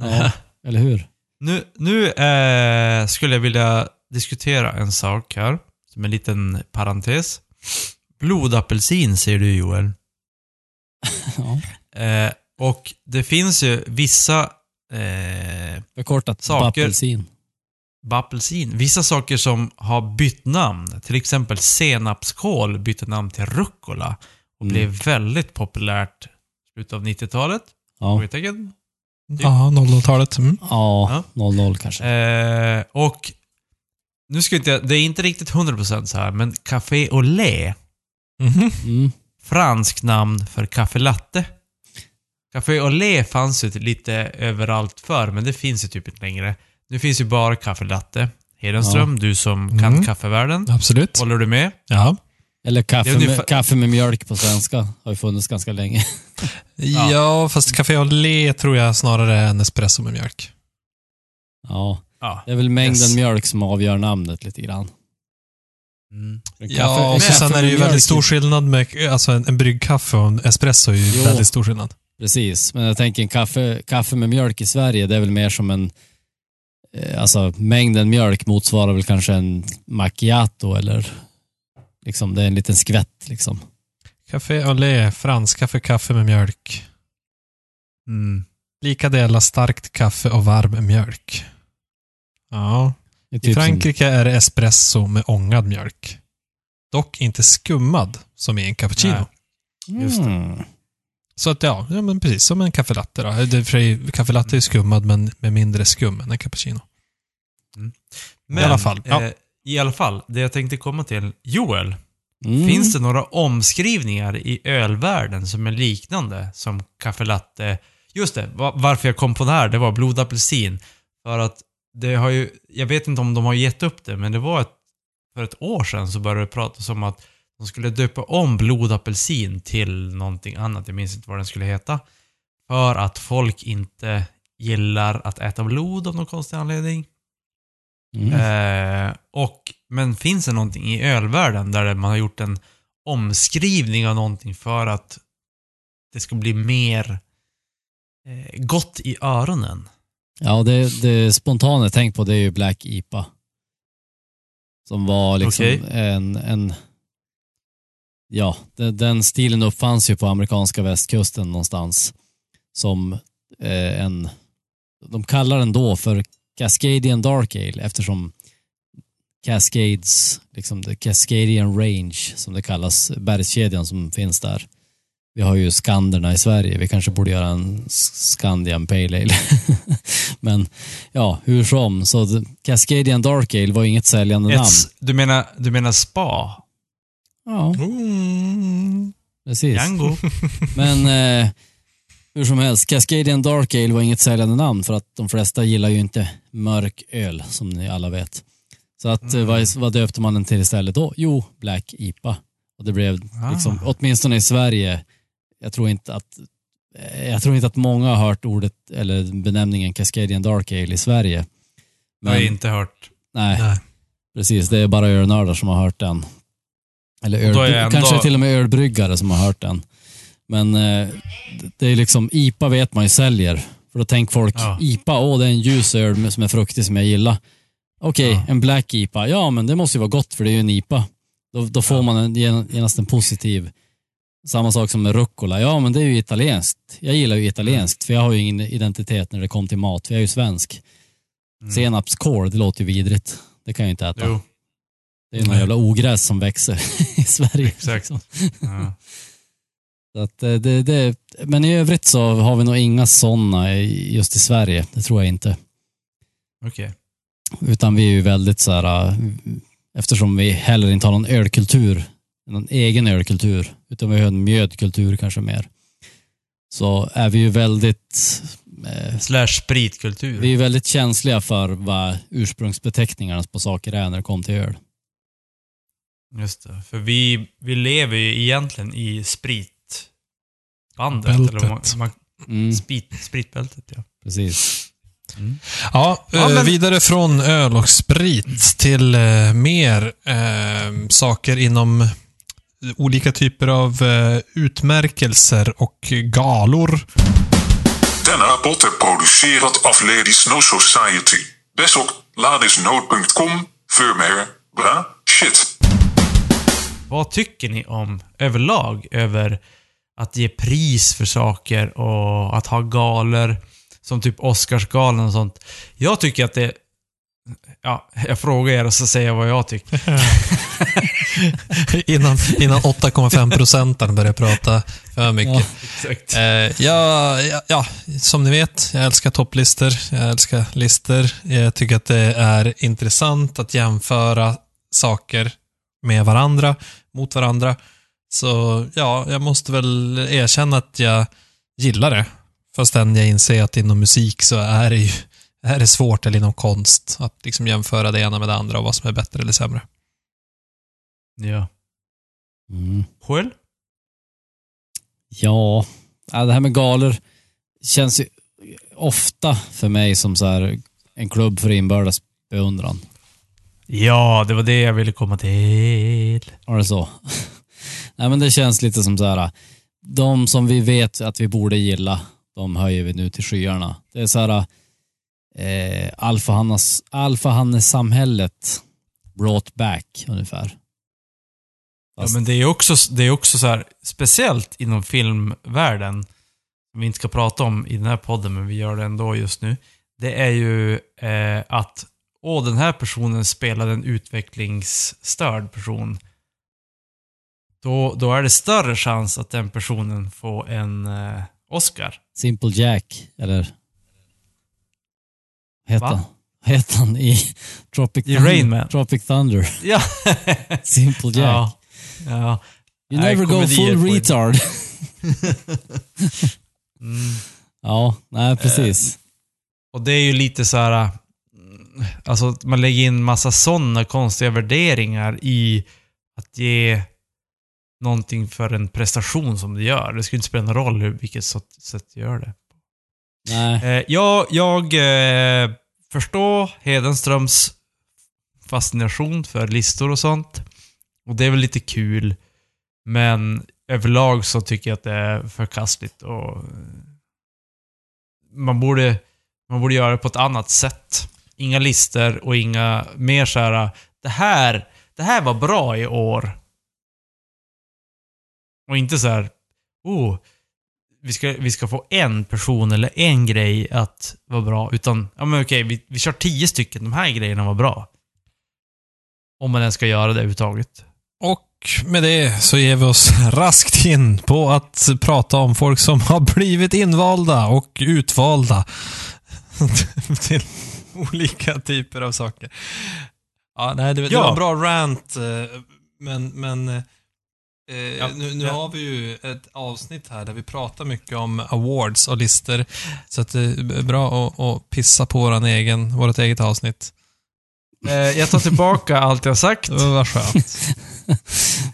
Ja, eller hur? Nu, nu eh, skulle jag vilja diskutera en sak här, som en liten parentes. Blodapelsin säger du Joel. Ja. Eh, och det finns ju vissa eh, Förkortat Saker. apelsin. Bappelsin. Vissa saker som har bytt namn. Till exempel senapskål bytte namn till rucola och Mm. blev väldigt populärt i slutet av 90-talet. Ja. Frågetecken. Ja, 00-talet. Mm. Ja, 0-0 kanske. Eh, och nu ska jag inte, det är inte riktigt 100% så här, men Café au lait, Mhm. Mm. fransk namn för kaffe latte. Café au lait fanns ju lite överallt för, men det finns ju typ inte längre. Nu finns ju bara kaffe latte. Hedenström, du som kan Mm. kaffevärlden. Absolut. Håller du med? Ja. Eller kaffe, ungefär- med, kaffe med mjölk på svenska. Har ju funnits ganska länge. ja. fast Café au lait tror jag snarare är en espresso med mjölk. Ja, Ja. det är väl mängden Yes. mjölk som avgör namnet lite grann. Mm. Men Ja, och så kaffe sen är det ju väldigt stor skillnad med, alltså en, en bryggkaffe och en espresso är ju Jo. väldigt stor skillnad. Precis, men jag tänker en kaffe, kaffe med mjölk i Sverige, det är väl mer som en... Eh, alltså mängden mjölk motsvarar väl kanske en macchiato eller... Liksom, det är en liten skvätt liksom. Café au lait, franska för kaffe med mjölk. Mm. Lika delar starkt kaffe och varm mjölk. Ja. Är I typ som- Frankrike är det espresso med ångad mjölk. Dock inte skummad som i en cappuccino. Nej. Just det. Mm. Så att ja, ja men precis som en caffelatte då. Caffelatte är skummad men med mindre skum än en cappuccino. Men, I alla fall, ja. Eh, I alla fall, det jag tänkte komma till. Joel, Mm. finns det några omskrivningar i ölvärlden som är liknande som kaffe latte? Just det, va- varför jag kom på det här, det var blodapelsin. För att det har ju, jag vet inte om de har gett upp det, men det var ett, för ett år sedan så började det pratas om att de skulle döpa om blodapelsin till någonting annat, jag minns inte vad den skulle heta. För att folk inte gillar att äta blod av någon konstig anledning. Mm. Eh, och, men finns det någonting i ölvärlden där man har gjort en omskrivning av någonting för att det ska bli mer eh, gott i öronen? Ja, det, det spontana jag tänkt på det är ju Black IPA. Som var liksom Okej. en, en... Ja, den, den stilen uppfanns ju på amerikanska västkusten någonstans. Som eh, en... De kallar den då för Cascadian Dark Ale eftersom Cascades, liksom the Cascadian Range som det kallas, bergskedjan som finns där. Vi har ju Skanderna i Sverige. Vi kanske borde göra en Scandian Pale Ale. Men ja, hur som. Så Cascadian Dark Ale var inget säljande namn. Ett, du, menar, du menar spa? Ja, Mm. precis. Django? Men eh, hur som helst, Cascadian Dark Ale var inget säljande namn för att de flesta gillar ju inte mörk öl, som ni alla vet. Så att eh, vad, vad döpte man den till istället då? Jo, Black IPA. Och det blev liksom, åtminstone i Sverige, jag tror inte att eh, jag tror inte att många har hört ordet eller benämningen Cascadian Dark Ale i Sverige. Jag har inte hört. nej, Nej. precis. Det är bara ölnördar som har hört den. Eller öl, ändå- kanske till och med ölbryggare som har hört den. Men eh, det är liksom, IPA vet man ju säljer. För då tänker folk, Ja. IPA, åh det är en ljus öl som är fruktig som jag gillar. Okej, Ja. en Black IPA, ja men det måste ju vara gott för det är ju en IPA. Då, då får Ja. man en, gen- genast en positiv. Samma sak som med rucola, ja men det är ju italienskt. Jag gillar ju italienskt för jag har ju ingen identitet när det kommer till mat, för jag är ju svensk. Mm. Senapskål, det låter ju vidrigt. Det kan jag ju inte äta. Jo, Det är Nej. jävla ogräs som växer i Sverige. Exakt. liksom. ja. Så att eh, det, det, men i övrigt så har vi nog inga sådana just i Sverige. Det tror jag inte. okej. Utan vi är ju väldigt så här, eh, eftersom vi heller inte har någon ölkultur, någon egen ölkultur, utan vi har en mjödkultur kanske mer. Så är vi ju väldigt, eh, Slash spritkultur. vi är väldigt känsliga för vad ursprungsbeteckningarna på saker är när det kommer till öl. Just det. För vi, vi lever ju egentligen i spritbandet. Bältet. Eller man, man, Mm, sprit, spritbältet, ja. precis. Ja, Ja, eh, men- vidare från öl och sprit till eh, mer eh, saker inom olika typer av eh, utmärkelser och galor. Denna podd är producerat av Ladies No Society. Besok ladisnote.com för mer bra shit. Vad tycker ni om överlag över att ge pris för saker och att ha galor som typ Oscarsgalan och sånt? Jag tycker att det... Ja, jag frågar er och så säger jag vad jag tycker. innan innan 8,5 procenten börjar prata för mycket. Ja. Exakt. Eh, ja, ja, ja, som ni vet, jag älskar topplistor. Jag älskar listor. Jag tycker att det är intressant att jämföra saker med varandra, mot varandra. Så ja, jag måste väl erkänna att jag gillar det. Fastän jag inser att inom musik så är det ju är det svårt, eller inom konst, att liksom jämföra det ena med det andra och vad som är bättre eller sämre. Ja. Mm. Joel? Ja, ja, det här med galor känns ju ofta för mig som så här en klubb för inbördes beundran. Ja, det var det jag ville komma till. Var det så? Nej, men det känns lite som så här, de som vi vet att vi borde gilla, de höjer vi nu till skyarna. Det är så här, eh, alfahannes, alfahannes-samhället brought back ungefär. Ja, Fast- men det är också, det är också så här, speciellt inom filmvärlden, som vi inte ska prata om i den här podden, men vi gör det ändå just nu. Det är ju eh, att, åh, den här personen spelade en utvecklingsstörd person. Då, då är det större chans att den personen får en eh, Oscar. Simple Jack, eller? Va? han? Heter han i Tropic, I Thunder- Rain Man. Tropic Thunder? Ja. Simple Jack. ja. ja. You never go full retard. Mm. ja, nej precis. Och det är ju lite så här... Alltså att man lägger in massa sådana konstiga värderingar i att ge någonting för en prestation som du gör. Det skulle inte spela någon roll hur, vilket sätt sätt du gör det. nej. Eh, jag jag eh, förstår Hedenströms fascination för listor och sånt. Och det är väl lite kul. Men överlag så tycker jag att det är förkastligt och... eh, Man borde, man borde göra det på ett annat sätt. Inga listor och inga mer så här. Det här, det här var bra i år. Och inte så här. Oh, vi ska, vi ska få en person eller en grej att vara bra. Utan, ja men okej, vi, vi kör tio stycken. De här grejerna var bra. Om man ens ska göra det överhuvudtaget. Och med det så ger vi oss raskt in på att prata om folk som har blivit invalda och utvalda till olika typer av saker. Ja, nej, det, det Ja. var en bra rant, eh, men, men eh, Ja, nu, nu ja. har vi ju ett avsnitt här där vi pratar mycket om awards och listor. Så att det är bra att, att pissa på våran egen, vårt eget avsnitt. Eh, jag tar tillbaka allt jag sagt. Oh, vad skönt.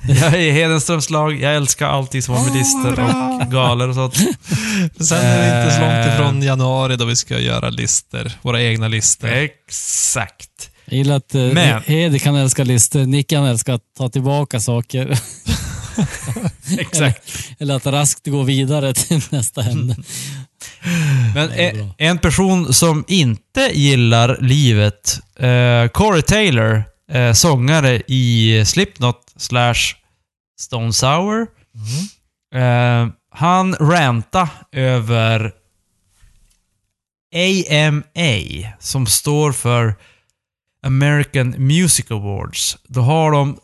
Jag är i Hedenströms lag. Jag älskar alltid som har med Åh, listor vad bra. och galor och sånt. Sen är det inte så långt Eh. ifrån januari då vi ska göra listor. Våra egna listor. Exakt. Jag gillar att eh, Men- Hedi kan älska listor, Nick kan älska att ta tillbaka saker. Exakt. Eller att raskt gå vidare till nästa ämne. Men en, bra. en person som inte gillar livet, eh, Corey Taylor, eh, sångare i Slipknot slash Stone Sour. Eh, han ranta över AMA, som står för American Music Awards. Då har de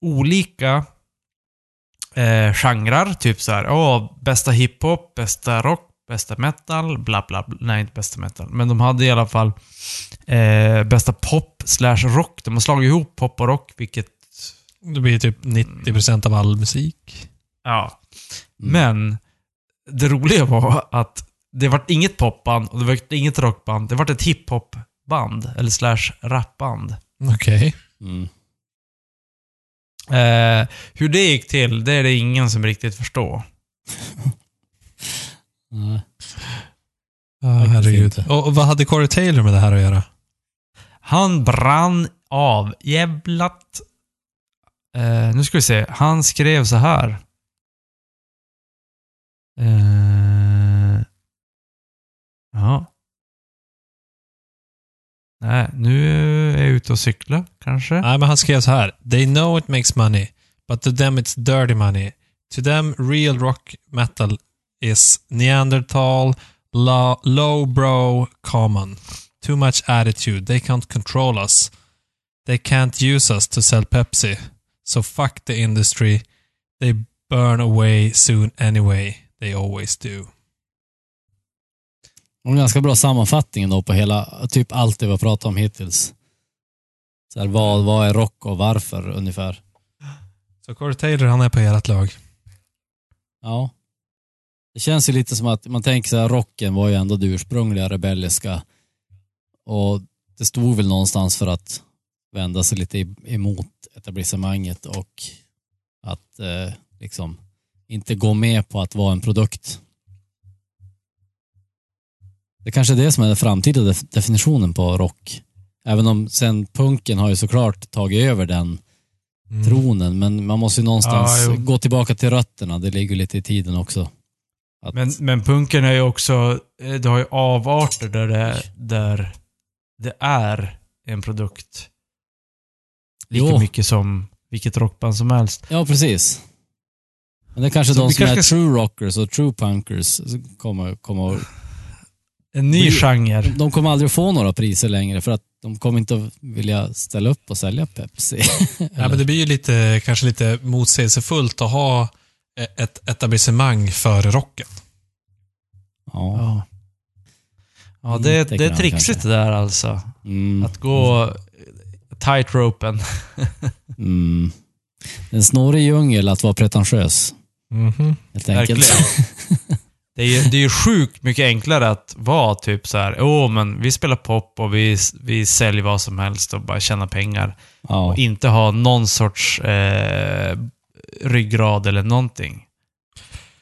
olika eh, genrer. Typ så här, åh, bästa hiphop, bästa rock, bästa metal, bla bla bla. Nej, inte bästa metal. Men de hade i alla fall eh, bästa pop slash rock. De har slagit ihop pop och rock, vilket... Det blir typ 90% av all musik. Ja. Men det roliga var att det var inget popband och det var inget rockband. Det var ett hiphopband, eller slash rapband. Okej. Mm. Eh, hur det gick till, det är det ingen som riktigt förstår. Nej. Faktiskt herregud. Och, och vad hade Corey Taylor med det här att göra? Han brann av. Jävlat. Eh, nu ska vi se. Han skrev så här. Eh, ja. Nej, nu är jag ute och cykla kanske. Nej, men han skrev så här. They know it makes money, but to them it's dirty money. To them real rock metal is Neanderthal, lo- low bro common. Too much attitude. They can't control us. They can't use us to sell Pepsi. So fuck the industry. They burn away soon anyway. They always do. En ganska bra sammanfattning då på hela, typ allt det vi har pratat om hittills. Så här, vad, vad är rock och varför ungefär? Så Corey Taylor, han är på ert lag. Ja. Det känns ju lite som att man tänker så här, rocken var ju ändå det ursprungliga rebelliska. Och det stod väl någonstans för att vända sig lite emot etablissemanget och att eh, liksom inte gå med på att vara en produkt. Det kanske är det som är den framtida def- definitionen på rock. Även om sen punken har ju såklart tagit över den Mm. tronen, men man måste ju någonstans jo. gå tillbaka till rötterna. Det ligger lite i tiden också. Att, Men, men punken är ju också, eh, det har ju avarter där det, där det är en produkt. Lika Jo. mycket som vilket rockband som helst. Ja, precis. Men det är kanske Så de som är kanske ska- true rockers och true punkers kommer, kommer En ny Vi- genre. De kommer aldrig att få några priser längre för att de kommer inte att vilja ställa upp och sälja Pepsi. Ja, men det blir ju lite, kanske lite motsägelsefullt att ha ett etablissemang för rocken. ja. Ja. Ja, det, Lite det är trixigt kanske. det där alltså. Mm. Att gå tightropen. Mm. En snårig djungel att vara pretentiös. Mhm. Helt enkelt. Det är, ju, det är ju sjukt mycket enklare att vara typ så här. åh men vi spelar pop och vi, vi säljer vad som helst och bara tjäna pengar. Ja. Och inte ha någon sorts eh, ryggrad eller någonting.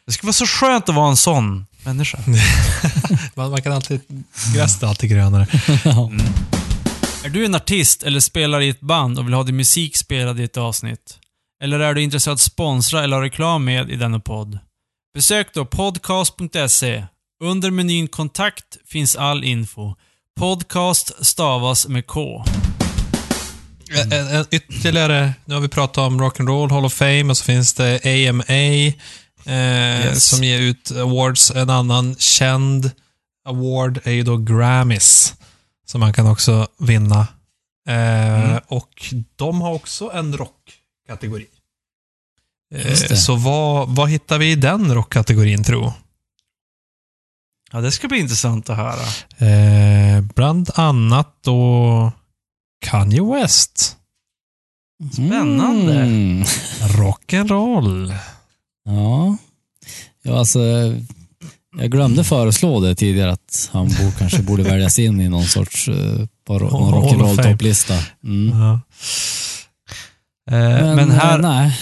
Det skulle vara så skönt att vara en sån människa. Man, man kan alltid... Gräset är alltid grönare. Ja. Är du en artist eller spelar i ett band och vill ha din musik spelad i ett avsnitt? Eller är du intresserad att sponsra eller ha reklam med i denna podd? Besök då podcast.se. Under menyn kontakt finns all info. Podcast stavas med K. En, ytterligare, nu har vi pratat om Rock'n'Roll Hall of Fame och så finns det AMA eh, Yes. som ger ut awards. En annan känd award är ju då Grammys som man kan också vinna. Eh, Mm. Och de har också en rockkategori. Eh, så vad, vad hittar vi i den rockkategorin tro? Ja, det ska bli intressant att höra. Bland annat då Kanye West. Spännande. Mm. Rock'n'roll. Ja. ja, alltså jag glömde föreslå det tidigare att han bo, kanske borde väljas in i någon sorts eh, på ro- Hall någon of rock'n'roll Fame. topplista. Mm. Ja. Eh, men, här, eh, nej.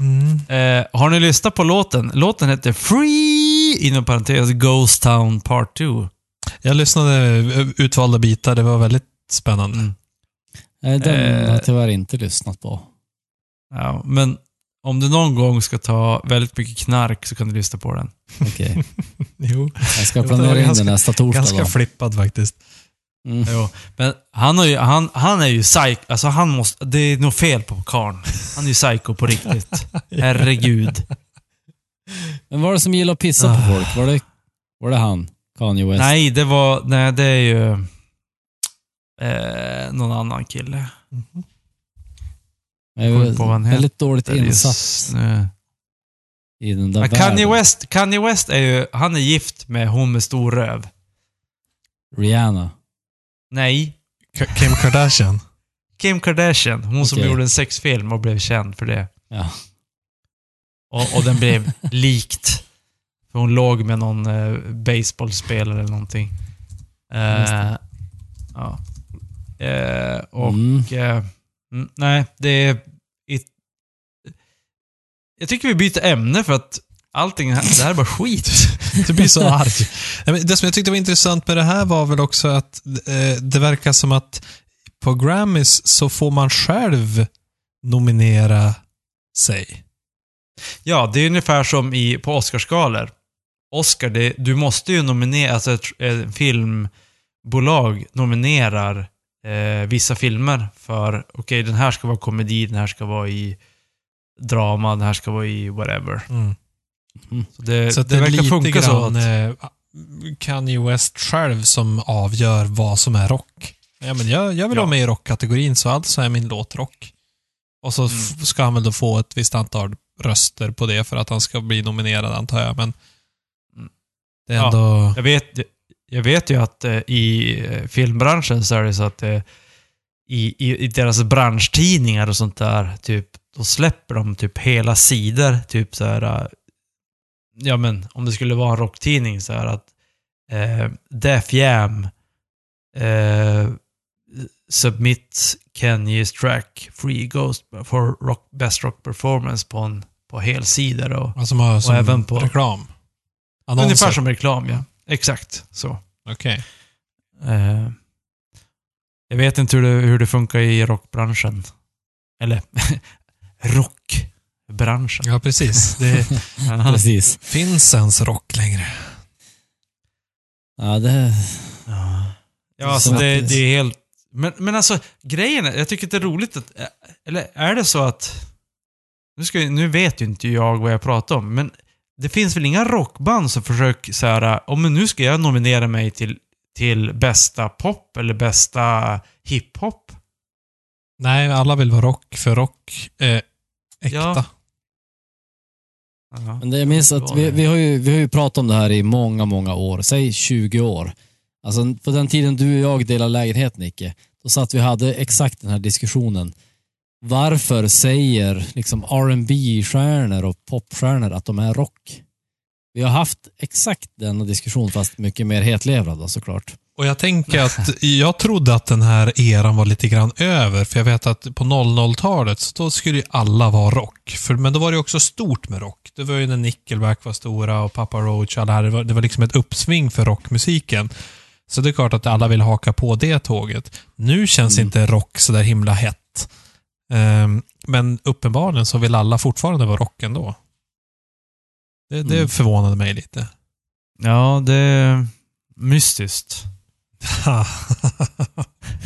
Mm. eh, har ni lyssnat på låten? Låten heter Free, inom parentes, Ghost Town Part 2. Jag lyssnade eh, utvalda bitar, det var väldigt spännande. Mm. Nej, den Eh. har jag tyvärr inte lyssnat på. Ja, men om du någon gång ska ta väldigt mycket knark så kan du lyssna på den. Okej. Jo, Jag ska planera in ganska- det nästa torsdag ganska då. flippad faktiskt. Mm. Jo, men han, har ju, han, han är ju psycho. Alltså han måste... Det är nog fel på karln. Han är ju psycho på riktigt. Herregud. Men var det som gillar att pissa på Ah. folk? Var det, var det han? Kanye West? Nej, det var... Nej, det är ju... Eh, någon annan kille. jag är på vad han heter. väldigt dåligt är insatt i den där Men Kanye världen. West, Kanye West är ju... Han är gift med hon med stor röv. Rihanna. Nej. K- Kim Kardashian. Kim Kardashian. Hon som Okej. gjorde en sexfilm och blev känd för det. Ja. Och, och den blev likt. För hon låg med någon eh, baseballspelare eller någonting. Eh, ja. Eh, och... Mm. Eh, mm, nej, det är... It, jag tycker vi byter ämne för att allting här, det här är bara skit. Du blir så arg. Det som jag tyckte var intressant med det här var väl också att eh, det verkar som att på Grammys så får man själv nominera sig. Ja, det är ungefär som i, på Oscarsgalor. Oscar, det, du måste ju nominera, alltså ett, ett filmbolag nominerar eh, vissa filmer för, okej den här ska vara komedi, den här ska vara i drama, den här ska vara i whatever. Mm. Så det, Så det, det, är verkar lite funka så. Att, eh, Kanye West själv som avgör vad som är rock. Ja, men jag, jag vill Ja. vara med i rockkategorin, så alltså är min låt rock. Och så Mm. ska han väl då få ett visst antal röster på det för att han ska bli nominerad, antar jag. Men Mm. det är Ja. ändå... jag, vet, jag vet ju att eh, i eh, filmbranschen så är det så att eh, i, i, i deras branschtidningar och sånt där, typ, då släpper de typ hela sidor, typ så här. Ja men, om det skulle vara en rocktidning så här att eh, Def Jam eh, submit Kanye's track Free Ghost for rock, Best Rock Performance på en på helsidor och Alltså har- som även på- reklam. Annonser. ungefär som reklam ja. Exakt så. Okej. Eh, jag vet inte hur det, hur det funkar i rockbranschen. Eller rockbranschen. Ja, precis. Det Ja. Precis. finns ens rock längre. Ja, det... Ja, alltså Så det, det är helt... Men, men alltså, grejen är, jag tycker att det är roligt att... Eller är det så att... Nu, ska, nu vet ju inte jag vad jag pratar om, men det finns väl inga rockband som försöker så här, om men nu ska jag nominera mig till, till bästa pop eller bästa hiphop? Nej, alla vill vara rock, för rock är äkta. Ja. Ja. Men det, jag minns att vi, vi, har ju, vi har ju pratat om det här i många, många år. Säg 20 år. Alltså på den tiden du och jag delade lägenhet, Nicke, då satt vi och hade exakt den här diskussionen. Varför säger liksom rb stjärnor och popstjärnor att de är rock? Vi har haft exakt denna diskussion, fast mycket mer hetlevrad såklart. Och jag tänker att jag trodde att den här eran var lite grann över, för jag vet att på 00-talet så då skulle ju alla vara rock. För, men då var det också stort med rock. Det var ju när Nickelback var stora och Papa Roach och alla här. Det var, det var liksom ett uppsving för rockmusiken. Så det är klart att alla vill haka på det tåget. Nu känns Mm. inte rock så där himla hett. Ehm, men uppenbarligen så vill alla fortfarande vara rock ändå. Det, det Mm. förvånade mig lite. ja, det är mystiskt.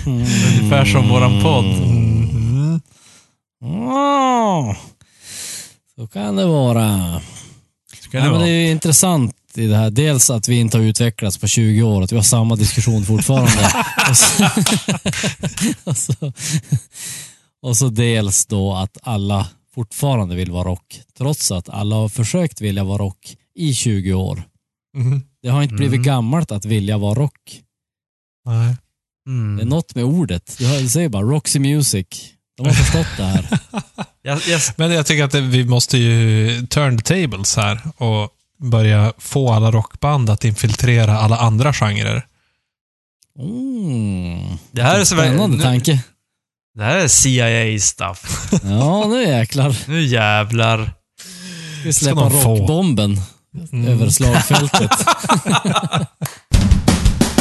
Ungefär som våran podd. Mm. Så kan det vara. Ja, det men vara? det är intressant i det här. Dels att vi inte har utvecklats på 20 år, att vi har samma diskussion fortfarande. och, så, och, så, och så dels då att alla fortfarande vill vara rock, trots att alla har försökt vilja vara rock i 20 år. Mhm. Det har inte blivit Mm. gammalt att vilja vara rock. Nej. Mm. Det är något med ordet. Du säger bara Roxy Music. De har förstått det här. Jag, jag, Men jag tycker att vi måste ju turn the tables här och börja få alla rockband att infiltrera alla andra genrer. Mm. Det här är så Spännande nu, tanke. Det här är CIA-stuff. Ja, nu jäklar. Nu jävlar. Vi Ska släppa de få. rockbomben Mm. över slagfältet.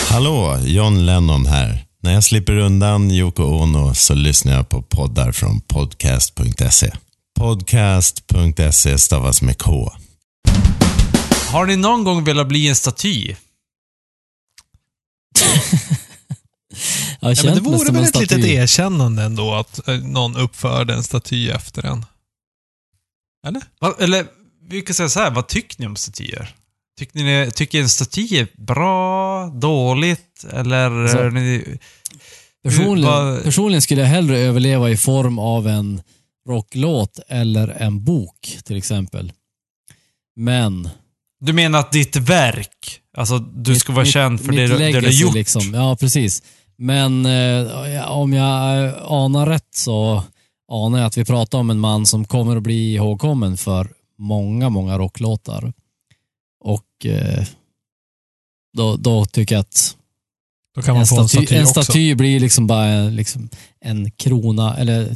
Hallå, John Lennon här. När jag slipper undan Yoko Ono så lyssnar jag på poddar från podcast.se. Podcast.se stavas med K. Har ni någon gång velat bli en staty? Ja, men det vore väl ett litet erkännande ändå att eh, någon uppförde en staty efter en. Eller? Va, eller, vi kan säga så här, vad tycker ni om statyer? Tycker ni tycker en staty är bra, dåligt, eller... Så- är ni, Personligen, vad- personligen skulle jag hellre överleva i form av en rocklåt eller en bok till exempel. Men... du menar att ditt verk, alltså du ska vara känd för det, du- det du har gjort? Liksom. Ja, precis. Men eh, om jag eh, anar rätt så anar jag att vi pratar om en man som kommer att bli ihågkommen för många, många rocklåtar. Och eh, då, då tycker jag att Då kan man en få en staty, staty, en också. staty blir liksom bara en, liksom en krona, eller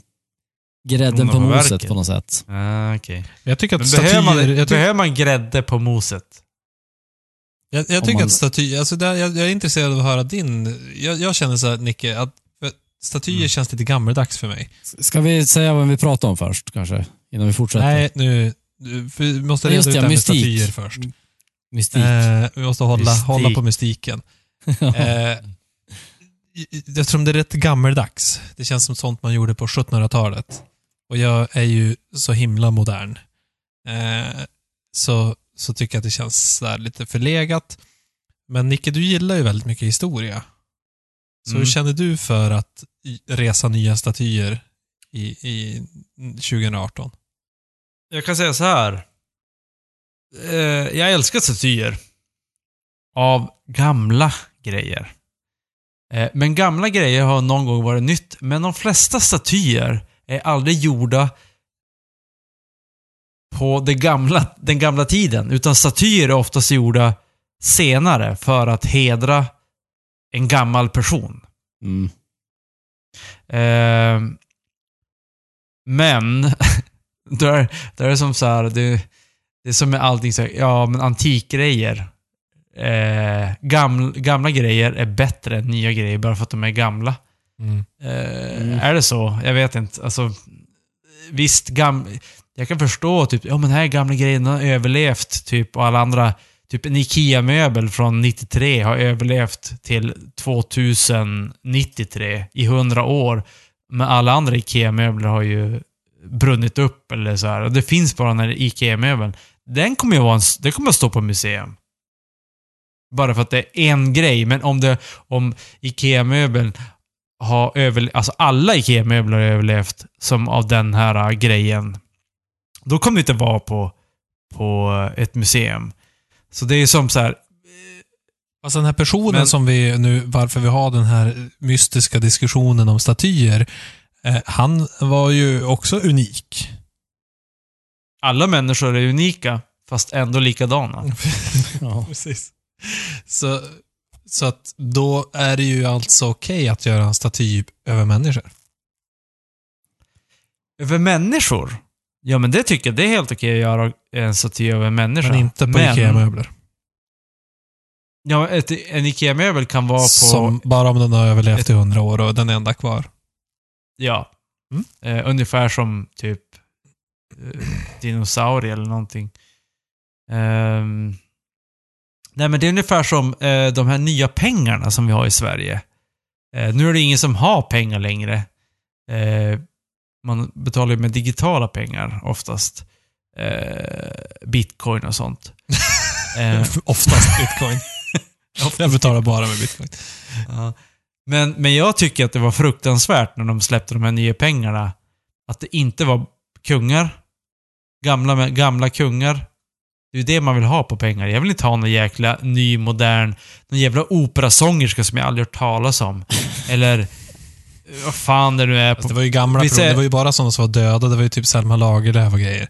grädden Krona på moset verket. på något sätt. Ah, okej. Jag tycker att behöver, man, jag, tycker, behöver man grädde på moset? Jag, jag tycker man- att staty... Alltså där, jag, jag är intresserad av att höra din... Jag, jag känner så här, Nicke, att statyer Mm. känns lite gammeldags för mig. Ska vi säga vad vi pratar om först kanske? Innan vi fortsätter? Nej, nu... Vi måste reda ut det här med statyer först. Mystik. Eh, vi måste hålla, Mystik. hålla på mystiken. Eh, eftersom det är rätt gammeldags. Det känns som sånt man gjorde på 1700-talet. Och jag är ju så himla modern. Eh, så, så tycker jag att det känns här lite förlegat. Men Nicke, du gillar ju väldigt mycket historia. Så Mm. hur känner du för att resa nya statyer i, i 2018? Jag kan säga så här. Eh, jag älskar statyer. Av gamla grejer. Eh, men gamla grejer har någon gång varit nytt. Men de flesta statyer är aldrig gjorda på det gamla, den gamla tiden. Utan statyer är oftast gjorda senare för att hedra en gammal person. Mm. Eh, men, då är, då är som så här, det, det är som med allting så här, ja men antikgrejer. Eh, gamla, gamla grejer är bättre än nya grejer bara för att de är gamla. Eh, Mm. Är det så? Jag vet inte. Alltså, visst, gam, jag kan förstå typ, ja men den här gamla grejen har överlevt typ och alla andra, typ en IKEA-möbel från 93 har överlevt till 2093 i 100 år. Men alla andra IKEA-möbler har ju brunnit upp eller så här. Och det finns bara den här IKEA-möbeln. Den kommer ju vara en, Den kommer att stå på museum. Bara för att det är en grej. Men om det, om IKEA-möbeln har överlevt, alltså alla IKEA-möbler har överlevt som av den här äh, grejen. Då kommer det inte vara på, på ett museum. Så det är som så här, Alltså den här personen Men- som vi nu, varför vi har den här mystiska diskussionen om statyer, eh, han var ju också unik. alla människor är unika, fast ändå likadana. Ja. Precis. Så, så att då är det ju alltså okej att göra en staty över människor. Över människor? Ja, men det tycker jag. Det är helt okej att göra en staty över en människa. Men inte på Men- IKEA-möbler. Ja, ett, en IKEA-möbel kan vara på... Som bara om den har överlevt i hundra år och den är enda kvar. Ja. Mm. Eh, ungefär som typ eh, dinosaurier eller någonting. Ehm, nej, men det är ungefär som eh, de här nya pengarna som vi har i Sverige. Eh, nu är det ingen som har pengar längre. Man betalar ju med digitala pengar oftast. Eh, bitcoin och sånt. Eh, Oftast bitcoin. Jag betalar bara med bitcoin. Ja. Men, men jag tycker att det var fruktansvärt när de släppte de här nya pengarna. Att det inte var kungar. Gamla, gamla kungar. Det är ju det man vill ha på pengar. Jag vill inte ha någon jäkla ny, modern, någon jävla operasångerska som jag aldrig hört talas om. Eller vad fan det nu är. På, det var ju gamla Vi personer. säger- Det var ju bara sådana som var döda. Det var ju typ Selma Lagerlöf och grejer.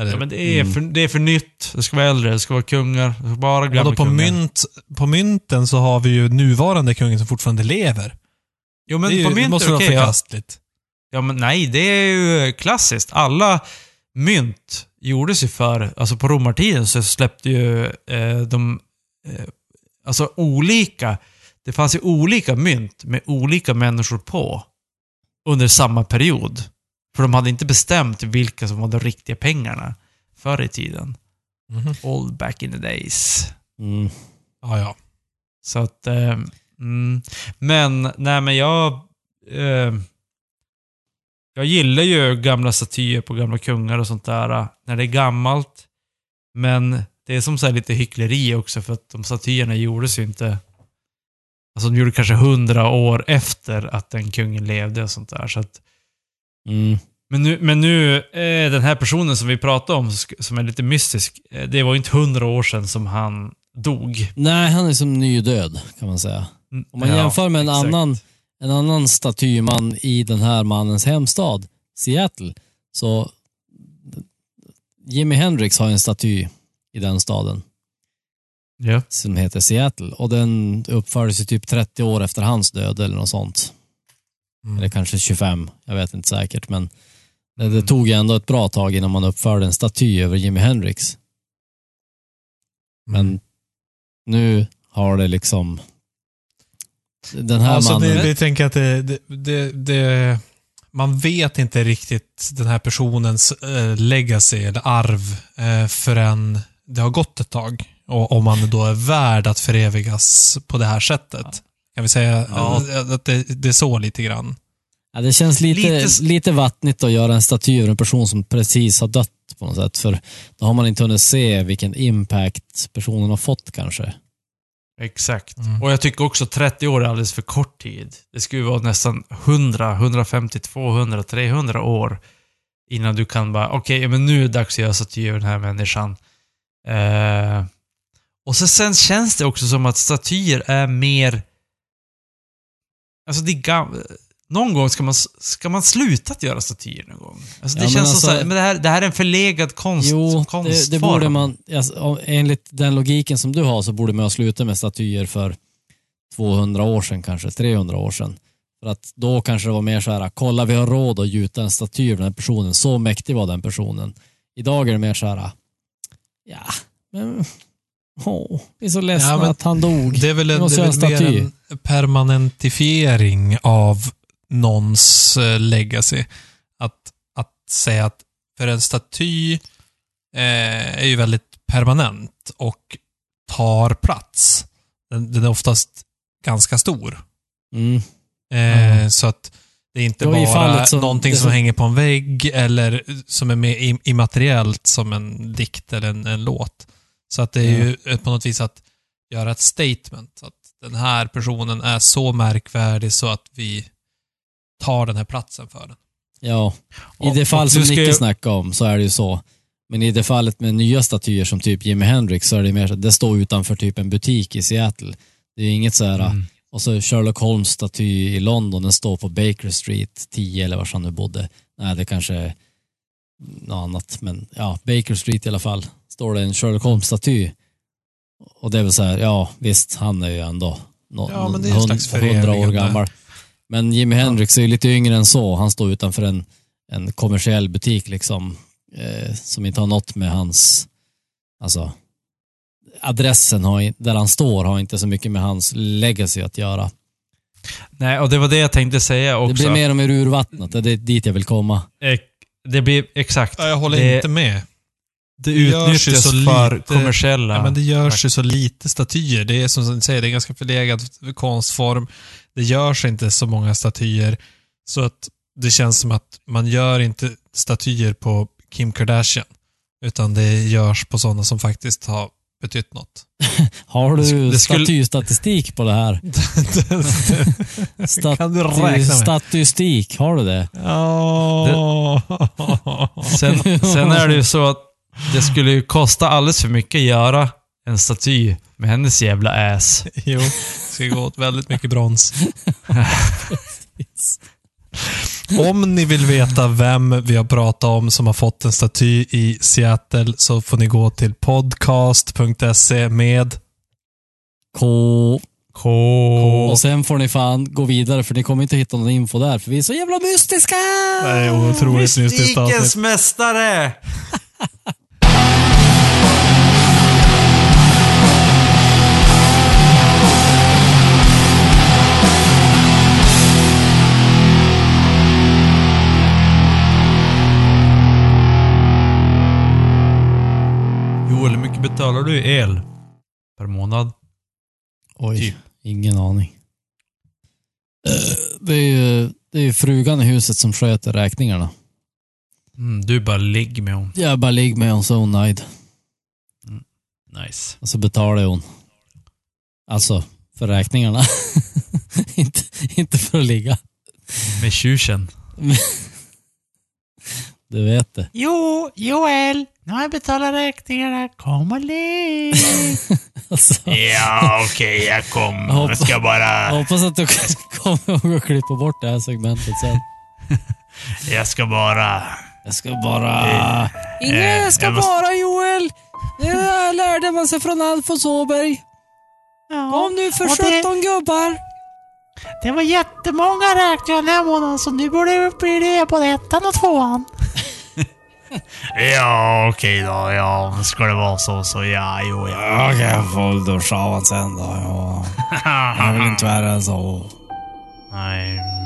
Eller, Ja, men det är, för, det är för nytt. Det ska vara äldre. Det ska vara kungar. Ska bara Ja, gamla då på, kungar. mynt, på mynten så har vi ju nuvarande kungen som fortfarande lever. Jo, men det ju, på mynt måste är vara okej. ja. förkastligt. Ja, men nej, det är ju klassiskt. Alla mynt gjordes ju för, alltså på romartiden så släppte ju eh, de, eh, alltså olika, det fanns ju olika mynt med olika människor på under samma period. För de hade inte bestämt vilka som var de riktiga pengarna förr i tiden. Mhm. Old back in the days. Mm. Ja, ja. Så att, eh, mm, men, nej men jag, eh, jag gillar ju gamla statyer på gamla kungar och sånt där, eh, när det är gammalt. Men det är som så här lite hyckleri också för att de statyerna gjordes ju inte, alltså de gjorde kanske hundra år efter att den kungen levde och sånt där. Så att, Mm. men nu, men nu eh, den här personen som vi pratade om, som är lite mystisk, eh, det var ju inte hundra år sedan som han dog. Nej, han är som nydöd kan man säga. Mm, Om man ja, jämför med en exakt. annan, en annan statyman i den här mannens hemstad, Seattle, så Jimi Hendrix har en staty i den staden Ja. som heter Seattle och den uppfördes ju typ 30 år efter hans död eller något sånt. Mm. Eller kanske 25, jag vet inte säkert men det, Mm. det tog ju ändå ett bra tag innan man uppförde en staty över Jimi Hendrix. Mm. Men nu har det liksom den här Alltså, mannen... det, vi tänker att det, det, det, det, man vet inte riktigt den här personens eh, legacy eller arv eh, förrän det har gått ett tag. Och om man då är värd att förevigas på det här sättet. Kan vi säga Ja. att det, det är så lite grann? Ja, det känns lite, Lite lite, vattnigt att göra en staty över en person som precis har dött på något sätt. För då har man inte hunnit se vilken impact personen har fått kanske. Exakt. Mm. Och jag tycker också 30 år är alldeles för kort tid. Det skulle vara nästan 100, 150, 200, 300 år innan du kan bara, okej, men nu är det dags att göra staty över den här människan. Eh, och så sen känns det också som att statyer är mer... Alltså det är gam... Någon gång ska man, ska man sluta att göra statyer någon gång. Alltså det Ja, känns som alltså- så här, men det här, det här är en förlegad konst, Jo, konstform. det, det borde man, alltså, enligt den logiken som du har så borde man ha slutat med statyer för 200 år sedan kanske, 300 år sedan. För att då kanske det var mer så här, kolla vi har råd att gjuta en staty av den här personen, så mäktig var den personen. Idag är det mer så här, ja, men, vi är så ledsna Ja, att han dog. Det är väl, en, det är väl mer en permanentifiering av någons eh, legacy. Att, att säga att för en staty eh, är ju väldigt permanent och tar plats. Den, den är oftast ganska stor. Mm. Eh, Så att det är inte i bara som- någonting som, som- hänger på en vägg eller som är mer im- immateriellt som en dikt eller en, en låt. Så att det är ju eh, på något vis att göra ett statement. Att den här personen är så märkvärdig så att vi tar den här platsen för den. Ja, i Och- det fall och som Nicke ju- snackade om så är det ju så. Men i det fallet med nya statyer som typ Jimi Hendrix så är det mer så att det står utanför typ en butik i Seattle. Det är inget så här, Mm. och så Sherlock Holmes-staty i London, den står på Baker Street 10 eller var han nu bodde. Nej, det kanske är något annat, men ja, Baker Street i alla fall. Står det en Sherlock Holmes-staty. Och det är väl så här, ja visst, han är ju ändå no, Ja, men det är en slags hund- 100 år gammal. Men Jimi Hendrix är ju lite yngre än så. Han står utanför en, en kommersiell butik liksom, eh, som inte har något med hans, alltså, adressen har, där han står har inte så mycket med hans legacy att göra. Nej, och det var det jag tänkte säga också. Det blir mer och mer urvattnat, det är dit jag vill komma. Det blir, exakt. Ja, jag håller det, inte med. Det utnyttjas så för lite- kommersiella... Ja, men det görs ju så lite statyer. Det är som du säger, det är en ganska förlegad konstform. Det görs inte så många statyer. Så att det känns som att man gör inte statyer på Kim Kardashian. Utan det görs på sådana som faktiskt har betytt något. Har Det du det skulle- statystatistik på det här? Staty, kan du räkna med? Statistik, har du det? Ja. Sen, sen är det ju så att det skulle ju kosta alldeles för mycket att göra en staty med hennes jävla ass. Jo, det ska gå åt väldigt mycket brons. Om ni vill veta vem vi har pratat om som har fått en staty i Seattle så får ni gå till podcast.se med K. K. Och sen får ni fan gå vidare för ni kommer inte hitta någon info där för vi är så jävla mystiska! Det är otroligt mystiskt Mystikens avsnitt. mästare! betalar du i el per månad? Oj, Typ. ingen aning. Det är ju det är frugan i huset som sköter räkningarna. Mm, du bara ligg med hon. Jag bara ligger med hon så är hon nöjd. Nice. Och så betalar hon. Alltså, för räkningarna. inte, inte för att ligga. Med tjusen. Du vet det. Jo, Joel, nu har jag betalat räkningarna. Kom och ligg. Alltså, ja, okej, jag kommer. Jag hoppas- ska bara... jag hoppas att du kommer ihåg att klippa bort det här segmentet sen. Jag ska bara... Jag ska bara... Inga, jag ska jag måste- bara Joel. Det lärde man sig från Alfons Åberg. Kom nu för och det- 17 gubbar. Det var jättemånga räkningar den här månaden så nu borde det bli det på ettan och tvåan. Ja, okej då. Ja, ska det vara så så ja, jo, ja. Okej, jag får duscha av sen då. Ja. Jag vill inte värre än så. Nej.